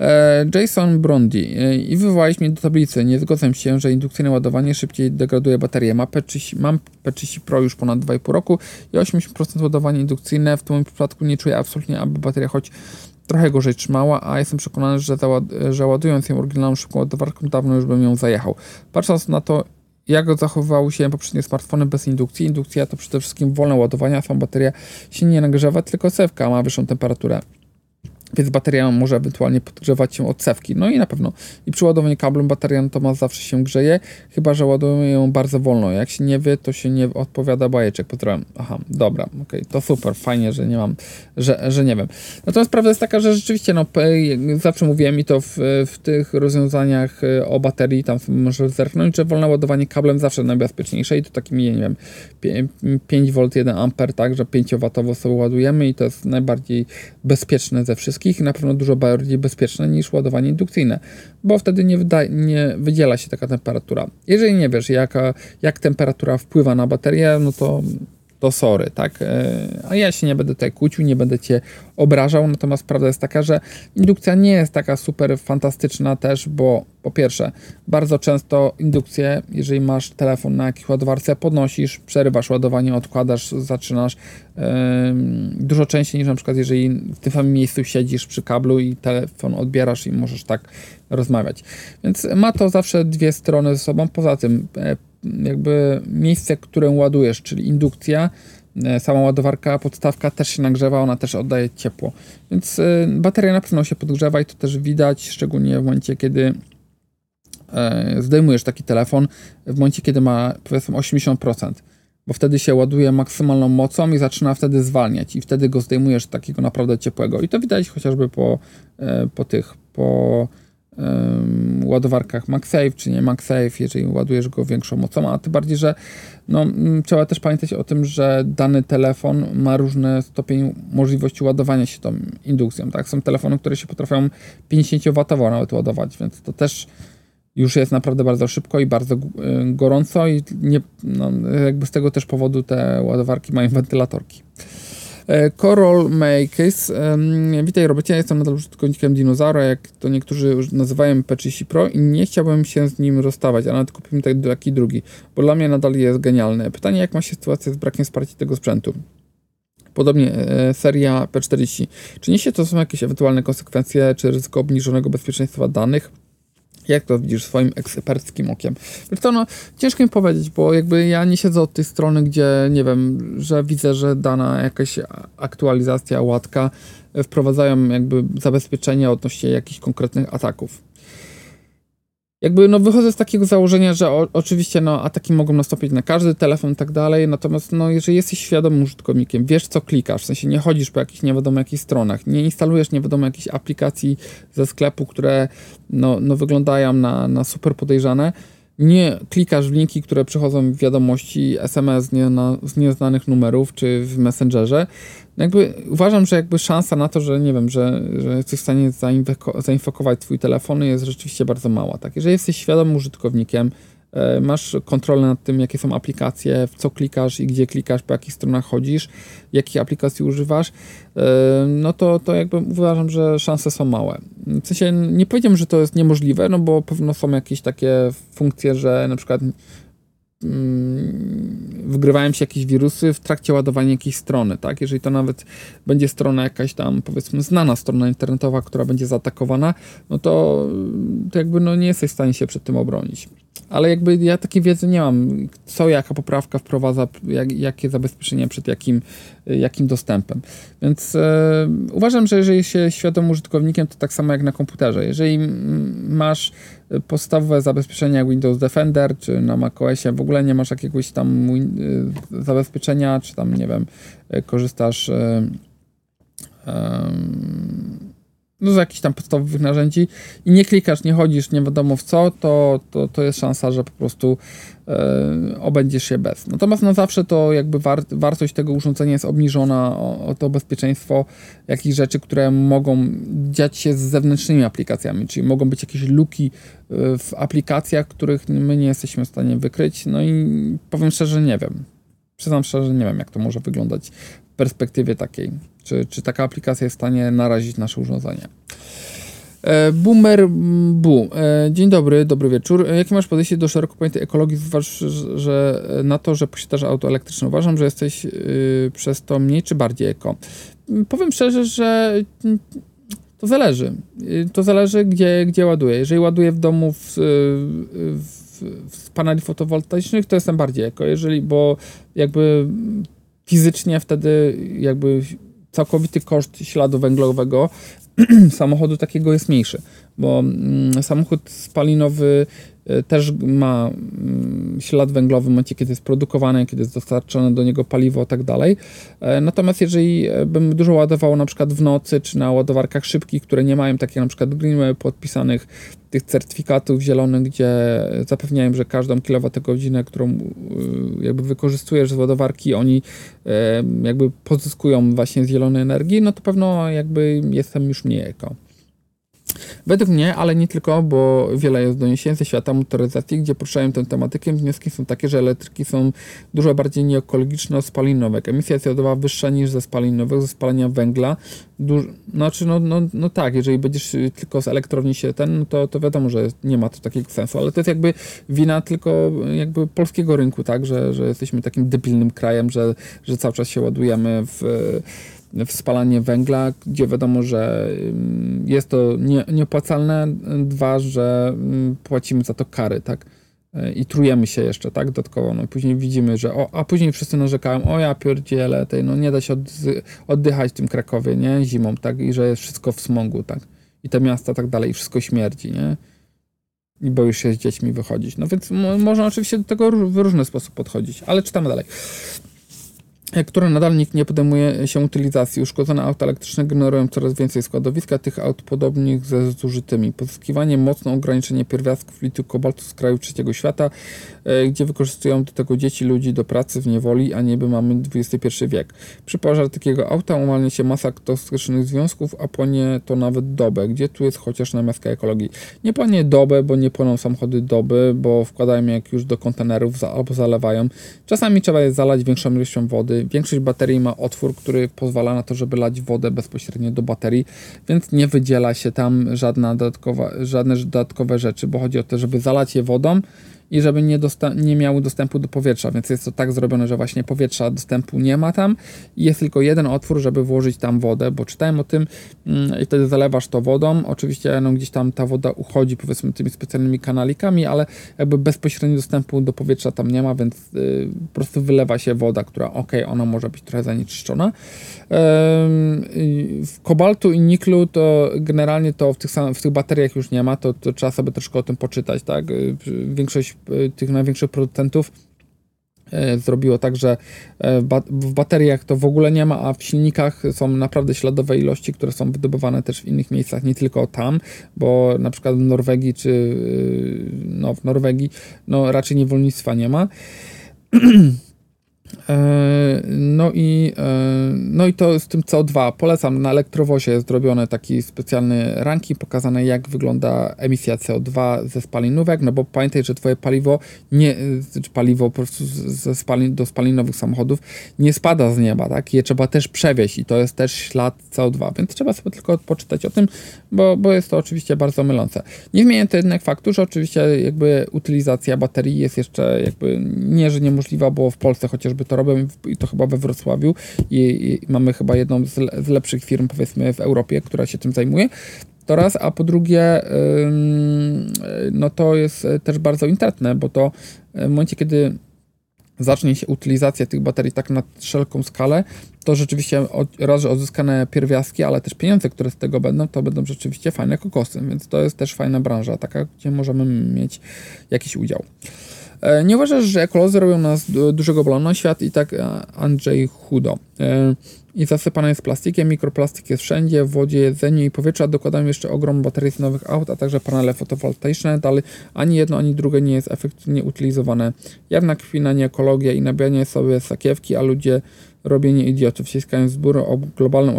S1: E, Jason Brondi. E, I wywołałeś mnie do tablicy. Nie zgodzę się, że indukcyjne ładowanie szybciej degraduje baterię. Ma P30, mam P30 Pro już ponad 2,5 roku i 80% ładowanie indukcyjne. W tym przypadku nie czuję absolutnie, aby bateria choć trochę gorzej trzymała, a jestem przekonany, że, załad, że ładując ją oryginalną szybką ładowarką, dawno już bym ją zajechał. Patrząc na to, jak zachowywały się poprzednie smartfony bez indukcji, indukcja to przede wszystkim wolne ładowanie, a sama bateria się nie nagrzewa, tylko cewka ma wyższą temperaturę więc bateria może ewentualnie podgrzewać się od cewki. No i na pewno i przy ładowaniu kablem bateria natomiast zawsze się grzeje, chyba że ładujemy ją bardzo wolno. Jak się nie wie, to się nie odpowiada bajeczek. Pozdrawiam. Aha, dobra, okej, okay, to super, fajnie, że nie mam, że, że nie wiem. Natomiast prawda jest taka, że rzeczywiście, no, zawsze mówiłem i to w, w tych rozwiązaniach e, o baterii, tam może zerknąć, że wolne ładowanie kablem zawsze najbezpieczniejsze i to takimi, nie wiem, 5V 1 A, tak, że 5W sobie ładujemy i to jest najbardziej bezpieczne ze wszystkich wszystkich na pewno dużo bardziej bezpieczne niż ładowanie indukcyjne, bo wtedy nie, nie wydziela się taka temperatura. Jeżeli nie wiesz, jaka, jak temperatura wpływa na baterię, no to to sorry, tak? E, a ja się nie będę tutaj kłócił, nie będę cię obrażał, natomiast prawda jest taka, że indukcja nie jest taka super fantastyczna też, bo po pierwsze, bardzo często indukcję, jeżeli masz telefon na jakiejś ładowarce, podnosisz, przerywasz ładowanie, odkładasz, zaczynasz yy, dużo częściej niż na przykład jeżeli w tym samym miejscu siedzisz przy kablu i telefon odbierasz i możesz tak rozmawiać. Więc ma to zawsze dwie strony ze sobą. Poza tym, e, jakby miejsce, które ładujesz, czyli indukcja, e, sama ładowarka, podstawka też się nagrzewa, ona też oddaje ciepło. Więc e, bateria na pewno się podgrzewa i to też widać, szczególnie w momencie, kiedy zdejmujesz taki telefon, w momencie, kiedy ma powiedzmy 80%, bo wtedy się ładuje maksymalną mocą i zaczyna wtedy zwalniać i wtedy go zdejmujesz takiego naprawdę ciepłego. I to widać chociażby po, po tych, po ładowarkach MagSafe czy nie MagSafe, jeżeli ładujesz go większą mocą, a tym bardziej, że no, trzeba też pamiętać o tym, że dany telefon ma różny stopień możliwości ładowania się tą indukcją. Tak? Są telefony, które się potrafią 50W nawet ładować, więc to też już jest naprawdę bardzo szybko i bardzo y, gorąco i nie, no, jakby z tego też powodu te ładowarki mają wentylatorki. E, Coral Makers. Witaj Robercie, ja jestem nadal użytkownikiem dinozaura, jak to niektórzy nazywają P30 Pro i nie chciałbym się z nim rozstawać, a nawet kupiłem taki drugi, bo dla mnie nadal jest genialny. Pytanie, jak ma się sytuacja z brakiem wsparcia tego sprzętu? Podobnie e, seria P40. Czy niesie to są jakieś ewentualne konsekwencje, czy ryzyko obniżonego bezpieczeństwa danych? Jak to widzisz swoim eksperckim okiem? Wiesz to no, ciężko mi powiedzieć, bo jakby ja nie siedzę od tej strony, gdzie nie wiem, że widzę, że dana jakaś aktualizacja, łatka wprowadzają jakby zabezpieczenia odnośnie jakichś konkretnych ataków jakby no wychodzę z takiego założenia, że o, oczywiście no ataki mogą nastąpić na każdy telefon i tak dalej, natomiast no jeżeli jesteś świadomym użytkownikiem, wiesz co klikasz, w sensie nie chodzisz po jakichś nie wiadomo jakich stronach, nie instalujesz nie wiadomo jakichś aplikacji ze sklepu, które no, no wyglądają na, na super podejrzane, nie klikasz w linki, które przychodzą w wiadomości SMS nie na, z nieznanych numerów czy w Messengerze, jakby uważam, że jakby szansa na to, że nie wiem, że, że jesteś w stanie zainfekować twój telefon jest rzeczywiście bardzo mała. Tak? Jeżeli jesteś świadomym użytkownikiem, masz kontrolę nad tym, jakie są aplikacje, w co klikasz i gdzie klikasz, po jakich stronach chodzisz, jakich aplikacji używasz, e, no to, to jakby uważam, że szanse są małe. W sensie nie powiedziałem, że to jest niemożliwe, no bo pewno są jakieś takie funkcje, że na przykład mm, wygrywają się jakieś wirusy w trakcie ładowania jakiejś strony, tak? Jeżeli to nawet będzie strona jakaś tam, powiedzmy, znana strona internetowa, która będzie zaatakowana, no to, to jakby no nie jesteś w stanie się przed tym obronić ale jakby ja takiej wiedzy nie mam, co jaka poprawka wprowadza, jak, jakie zabezpieczenie przed jakim, jakim dostępem. Więc e, uważam, że jeżeli się świadomym użytkownikiem, to tak samo jak na komputerze. Jeżeli masz podstawowe zabezpieczenia jak Windows Defender, czy na macOSie w ogóle nie masz jakiegoś tam e, zabezpieczenia, czy tam, nie wiem, e, korzystasz e, no, z jakichś tam podstawowych narzędzi i nie klikasz, nie chodzisz, nie wiadomo w co, to, to, to jest szansa, że po prostu e, obędziesz się bez. Natomiast na zawsze to jakby war, wartość tego urządzenia jest obniżona o, o to bezpieczeństwo jakichś rzeczy, które mogą dziać się z zewnętrznymi aplikacjami, czyli mogą być jakieś luki e, w aplikacjach, których my nie jesteśmy w stanie wykryć. No i powiem szczerze, nie wiem. Przyznam szczerze, nie wiem, jak to może wyglądać w perspektywie takiej. Czy, czy taka aplikacja jest w stanie narazić nasze urządzenie? E, Boomer Bu. E, dzień dobry, dobry wieczór. E, jakie masz podejście do szeroko pojętej ekologii? Zważ, że na to, że posiadasz auto elektryczne. Uważam, że jesteś yy, przez to mniej czy bardziej eko. Powiem szczerze, że to zależy. To zależy, gdzie, gdzie ładuję. Jeżeli ładuję w domu w, w, w paneli fotowoltaicznych, to jestem bardziej eko. Jeżeli, bo jakby fizycznie wtedy jakby całkowity koszt śladu węglowego samochodu takiego jest mniejszy, bo mm, samochód spalinowy też ma mm, ślad węglowy w momencie, kiedy jest produkowany, kiedy jest dostarczone do niego paliwo i tak dalej. E, natomiast jeżeli e, bym dużo ładował na przykład w nocy, czy na ładowarkach szybkich, które nie mają takich na przykład Greenway podpisanych tych certyfikatów zielonych, gdzie zapewniają, że każdą kilowatogodzinę, którą jakby wykorzystujesz z ładowarki, oni jakby pozyskują właśnie z zielonej energii, no to pewno jakby jestem już mniej eko. Według mnie, ale nie tylko, bo wiele jest doniesień ze świata motoryzacji, gdzie poruszają tę tematykę. Wnioski są takie, że elektryki są dużo bardziej nieekologiczne od spalinowek. Emisja CO2 wyższa niż ze spalinowych, ze spalania węgla. Duż, znaczy, no, no, no tak, jeżeli będziesz tylko z elektrowni się ten, no to, to wiadomo, że nie ma to takiego sensu, ale to jest jakby wina tylko jakby polskiego rynku, tak, że, że jesteśmy takim debilnym krajem, że, że cały czas się ładujemy w w spalanie węgla, gdzie wiadomo, że jest to nie, nieopłacalne, dwa, że płacimy za to kary, tak? e, i trujemy się jeszcze, tak, dodatkowo, no później widzimy, że o, a później wszyscy narzekają, o ja pierdzielę, tej, no nie da się oddychać w tym Krakowie, nie, zimą, tak, i że jest wszystko w smogu, tak, i te miasta tak dalej, i wszystko śmierdzi, nie, i boisz się z dziećmi wychodzić, no więc można oczywiście do tego w różny sposób podchodzić, ale czytamy dalej które nadal nikt nie podejmuje się utylizacji. Uszkodzone auta elektryczne generują coraz więcej składowiska tych aut podobnych ze zużytymi. Pozyskiwanie mocno ograniczenie pierwiastków litu kobaltu z kraju trzeciego świata, e, gdzie wykorzystują do tego dzieci, ludzi do pracy w niewoli, a niby mamy XXI wiek. Przy pożarze takiego auta umalnie się masa toksycznych związków, a płonie to nawet dobę. Gdzie tu jest chociaż namiastka ekologii? Nie płonie dobę, bo nie płoną samochody doby, bo wkładają jak już do kontenerów albo zalewają. Czasami trzeba je zalać większą ilością wody, Większość baterii ma otwór, który pozwala na to, żeby lać wodę bezpośrednio do baterii, więc nie wydziela się tam żadna dodatkowa, żadne dodatkowe rzeczy, bo chodzi o to, żeby zalać je wodą i żeby nie, nie miały dostępu do powietrza, więc jest to tak zrobione, że właśnie powietrza dostępu nie ma tam i jest tylko jeden otwór, żeby włożyć tam wodę, bo czytałem o tym mm, i wtedy zalewasz to wodą, oczywiście no, gdzieś tam ta woda uchodzi powiedzmy tymi specjalnymi kanalikami, ale jakby bezpośrednio dostępu do powietrza tam nie ma, więc y, po prostu wylewa się woda, która ok, ona może być trochę zanieczyszczona. w kobaltu i niklu to generalnie to w tych, w tych bateriach już nie ma, to, to trzeba sobie troszkę o tym poczytać, tak? Y, większość tych największych producentów y, zrobiło tak, że y, w bateriach to w ogóle nie ma, a w silnikach są naprawdę śladowe ilości, które są wydobywane też w innych miejscach, nie tylko tam, bo na przykład w Norwegii czy no, w Norwegii no, raczej niewolnictwa nie ma. E, no i, e, no i to z tym CO2. Polecam, na elektrowozie jest zrobiony taki specjalny ranking, pokazane jak wygląda emisja CO2 ze spalinówek, no bo pamiętaj, że twoje paliwo, nie, paliwo po prostu ze spalin, do spalinowych samochodów nie spada z nieba, tak? Je trzeba też przewieźć i to jest też ślad CO2, więc trzeba sobie tylko poczytać o tym, bo, bo jest to oczywiście bardzo mylące. Nie zmienia to jednak faktu, że oczywiście jakby utylizacja baterii jest jeszcze jakby nie, że niemożliwa, bo w Polsce chociażby to robią i to chyba we Wrocławiu i, i mamy chyba jedną z, z, lepszych firm powiedzmy w Europie, która się tym zajmuje. To raz, a po drugie, no to jest też bardzo intratne, bo to w momencie, kiedy zacznie się utylizacja tych baterii tak na wszelką skalę, to rzeczywiście raz, że odzyskane pierwiastki, ale też pieniądze, które z tego będą, to będą rzeczywiście fajne kokosy, więc to jest też fajna branża, taka, gdzie możemy mieć jakiś udział. E, nie uważasz, że ekolodzy robią nas dużego bólu na świat i tak e, Andrzej Chudo. E, I zasypane jest plastikiem, mikroplastik jest wszędzie, w wodzie, jedzeniu i powietrzu, a dokładają jeszcze ogrom baterii z nowych aut, a także panele fotowoltaiczne. Dalej ani jedno, ani drugie nie jest efektywnie utylizowane. Jawna kpina, nie ekologia i nabijanie sobie sakiewki, a ludzie robienie idiotów, wciskając z góry o globalnym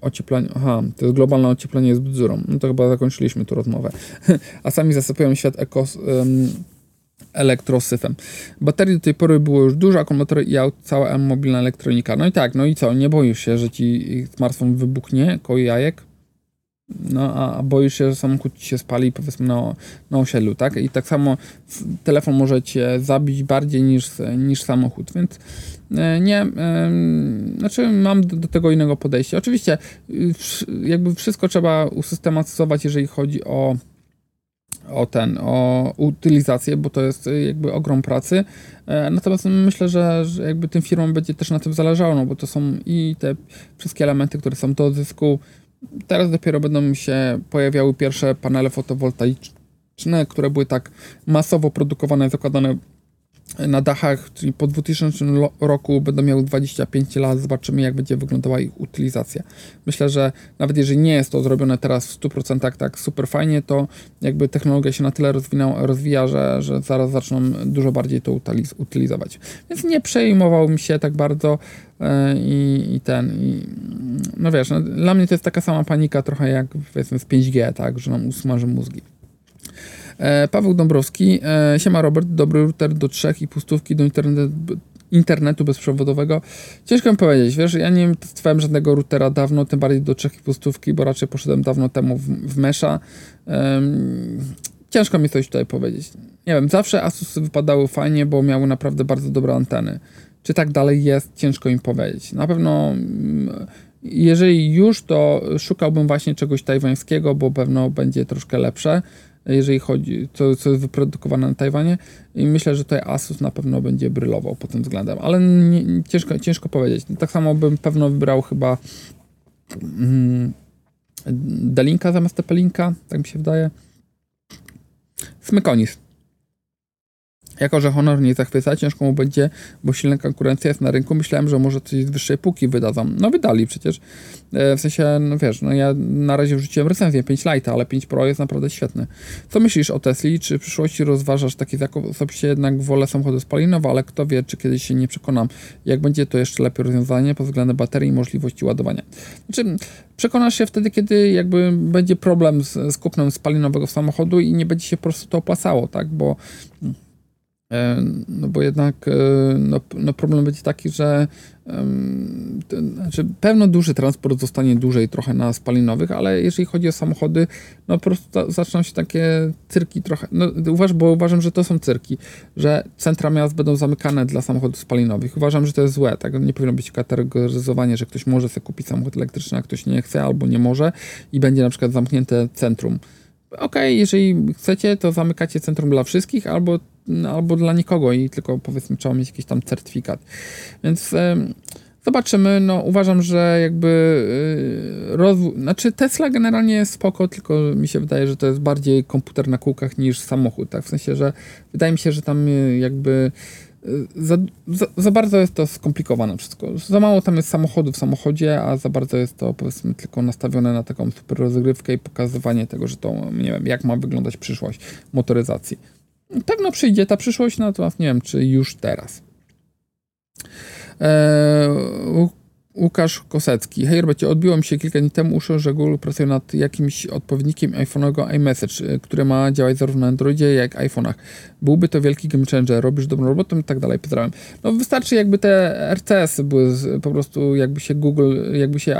S1: ociepleniu, aha, to jest globalne ocieplenie jest bzdurą. No to chyba zakończyliśmy tu rozmowę. a sami zasypują świat ekos... elektrosyfem. Baterii do tej pory było już dużo, akumulatory i cała mobilna elektronika. No i tak, no i co, nie boisz się, że ci smartfon wybuchnie koło jajek? No, a, boisz się, że samochód ci się spali powiedzmy na, na osiedlu, tak? I tak samo telefon może cię zabić bardziej niż, niż samochód, więc e, nie, znaczy mam do, do, tego innego podejścia. Oczywiście jakby wszystko trzeba usystematyzować, jeżeli chodzi o o ten, o utylizację, bo to jest y, jakby ogrom pracy. E, natomiast myślę, że, że jakby tym firmom będzie też na tym zależało, no bo to są i te wszystkie elementy, które są do odzysku. Teraz dopiero będą się pojawiały pierwsze panele fotowoltaiczne, które były tak masowo produkowane, zakładane na dachach, czyli po 2000 roku będą miały 25 lat, zobaczymy jak będzie wyglądała ich utylizacja. Myślę, że nawet jeżeli nie jest to zrobione teraz w 100% tak super fajnie, to jakby technologia się na tyle rozwinęła, rozwija, że, że zaraz zaczną dużo bardziej to utylizować. Więc nie przejmowałbym się tak bardzo yy, i, ten, i, no wiesz, no, dla mnie to jest taka sama panika trochę jak powiedzmy z 5G, tak, że nam usmaży mózgi. E, Paweł Dąbrowski, e, siema Robert, dobry router do trzech i pustówki do internetu, internetu bezprzewodowego. Ciężko mi powiedzieć, wiesz, ja nie testowałem żadnego routera dawno, tym bardziej do trzech i pustówki, bo raczej poszedłem dawno temu w, w Mesha. Um, ciężko mi coś tutaj powiedzieć. Nie wiem, zawsze Asusy wypadały fajnie, bo miały naprawdę bardzo dobre anteny. Czy tak dalej jest, ciężko im powiedzieć. Na pewno mm, jeżeli już, to szukałbym właśnie czegoś tajwańskiego, bo pewno będzie troszkę lepsze. Jeżeli chodzi, co, co jest wyprodukowane na Tajwanie i myślę, że tutaj Asus na pewno będzie brylował pod tym względem, ale nie, ciężko, ciężko powiedzieć. Tak samo bym pewno wybrał chyba mm, Delinka zamiast Tepelinka, tak mi się wydaje. Smykonis. Jako, że Honor nie zachwyca, ciężko mu będzie, bo silna konkurencja jest na rynku. Myślałem, że może coś z wyższej półki wydadzą. No wydali przecież. E, w sensie, no wiesz, no ja na razie wrzuciłem recenzję 5 Lite, ale 5 Pro jest naprawdę świetny. Co myślisz o Tesli? Czy w przyszłości rozważasz taki zakup? Osobiście jednak wolę samochody spalinowe, ale kto wie, czy kiedyś się nie przekonam, jak będzie to jeszcze lepsze rozwiązanie pod względem baterii i możliwości ładowania. Znaczy, przekonasz się wtedy, kiedy jakby będzie problem z, z kupnem spalinowego samochodu i nie będzie się po prostu to opłacało, tak? Bo no bo jednak e, no, no problem będzie taki, że znaczy pewno duży transport zostanie dłużej trochę na spalinowych, ale jeżeli chodzi o samochody, no po prostu zaczną się takie cyrki trochę, no uważ, bo uważam, że to są cyrki, że centra miast będą zamykane dla samochodów spalinowych. Uważam, że to jest złe, tak? Nie powinno być kategoryzowanie, że ktoś może sobie kupić samochód elektryczny, a ktoś nie chce albo nie może i będzie na przykład zamknięte centrum ok, jeżeli chcecie, to zamykacie centrum dla wszystkich, albo, albo dla nikogo i tylko powiedzmy trzeba mieć jakiś tam certyfikat. Więc zobaczymy. No, uważam, że jakby e, rozwój, znaczy Tesla generalnie jest spoko, tylko mi się wydaje, że to jest bardziej komputer na kółkach niż samochód, tak? W sensie, że wydaje mi się, że tam jakby za, za, za, bardzo jest to skomplikowane wszystko. Za mało tam jest samochodu w samochodzie, a za bardzo jest to powiedzmy tylko nastawione na taką super rozgrywkę i pokazywanie tego, że to nie wiem, jak ma wyglądać przyszłość motoryzacji. Pewno przyjdzie ta przyszłość, natomiast nie wiem, czy już teraz. Eee, Łukasz Kosecki. Hej Robercie, odbiło mi się kilka dni temu uszy, że Google pracuje nad jakimś odpowiednikiem iPhone'owego iMessage, y, który ma działać zarówno na Androidzie, jak i iPhone'ach. Byłby to wielki game changer, robisz dobrą robotę i tak dalej. Pozdrawiam. No wystarczy jakby te RCS były po prostu jakby się Google, jakby się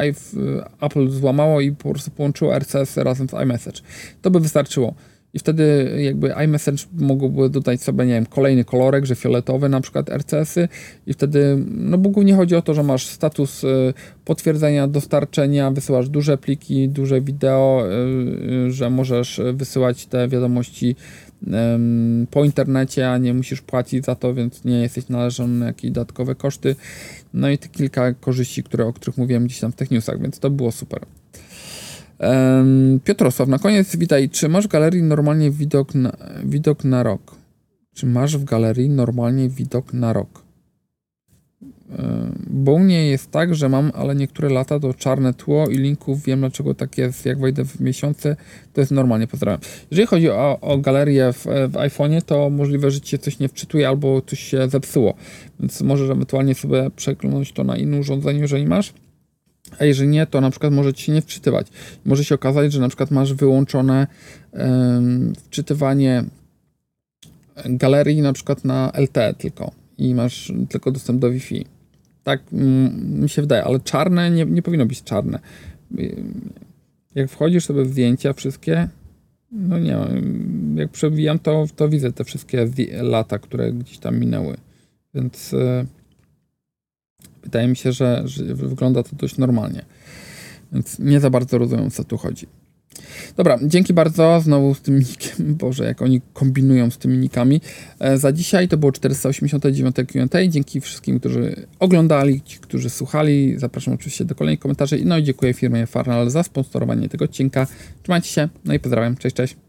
S1: Apple złamało i po prostu połączyło RCS razem z iMessage. To by wystarczyło. I wtedy jakby iMessage mogłoby dodać sobie, nie wiem, kolejny kolorek, że fioletowy na przykład RCS-y i wtedy, no bo głównie chodzi o to, że masz status y, potwierdzenia dostarczenia, wysyłasz duże pliki, duże wideo, y, y, że możesz wysyłać te wiadomości po internecie, a nie musisz płacić za to, więc nie jesteś należony na jakieś dodatkowe koszty. No i te kilka korzyści, które, o których mówiłem gdzieś tam w tych newsach, więc to było super. Piotrosław, na koniec witaj. Czy masz w galerii normalnie widok na, widok na rok? Czy masz w galerii normalnie widok na rok? Bo u mnie jest tak, że mam, ale niektóre lata to czarne tło i linków wiem dlaczego tak jest. Jak wejdę w miesiące, to jest normalnie. Pozdrawiam. Jeżeli chodzi o, o galerię w, w iPhone'ie, to możliwe, że ci się coś nie wczytuje albo coś się zepsuło. Więc możesz ewentualnie sobie przeglądać to na innym urządzeniu, jeżeli masz. A jeżeli nie, to na przykład może ci się nie wczytywać. Może się okazać, że na przykład masz wyłączone um, wczytywanie galerii na przykład na LTE tylko i masz tylko dostęp do Wi-Fi. Tak mm, mi się wydaje, ale czarne nie, nie powinno być czarne. Jak wchodzisz sobie w zdjęcia wszystkie, no nie jak przewijam, to, to widzę te wszystkie lata, które gdzieś tam minęły. Więc e, Wydaje mi się, że, że wygląda to dość normalnie. Więc nie za bardzo rozumiem, co tu chodzi. Dobra, dzięki bardzo znowu z tym nikiem. Boże, jak oni kombinują z tymi nikami. E, za dzisiaj to było 489 Q&A. Dzięki wszystkim, którzy oglądali, ci, którzy słuchali. Zapraszam oczywiście do kolejnych komentarzy. No i dziękuję firmie Farnal za sponsorowanie tego odcinka. Trzymajcie się, no i pozdrawiam. Cześć, cześć.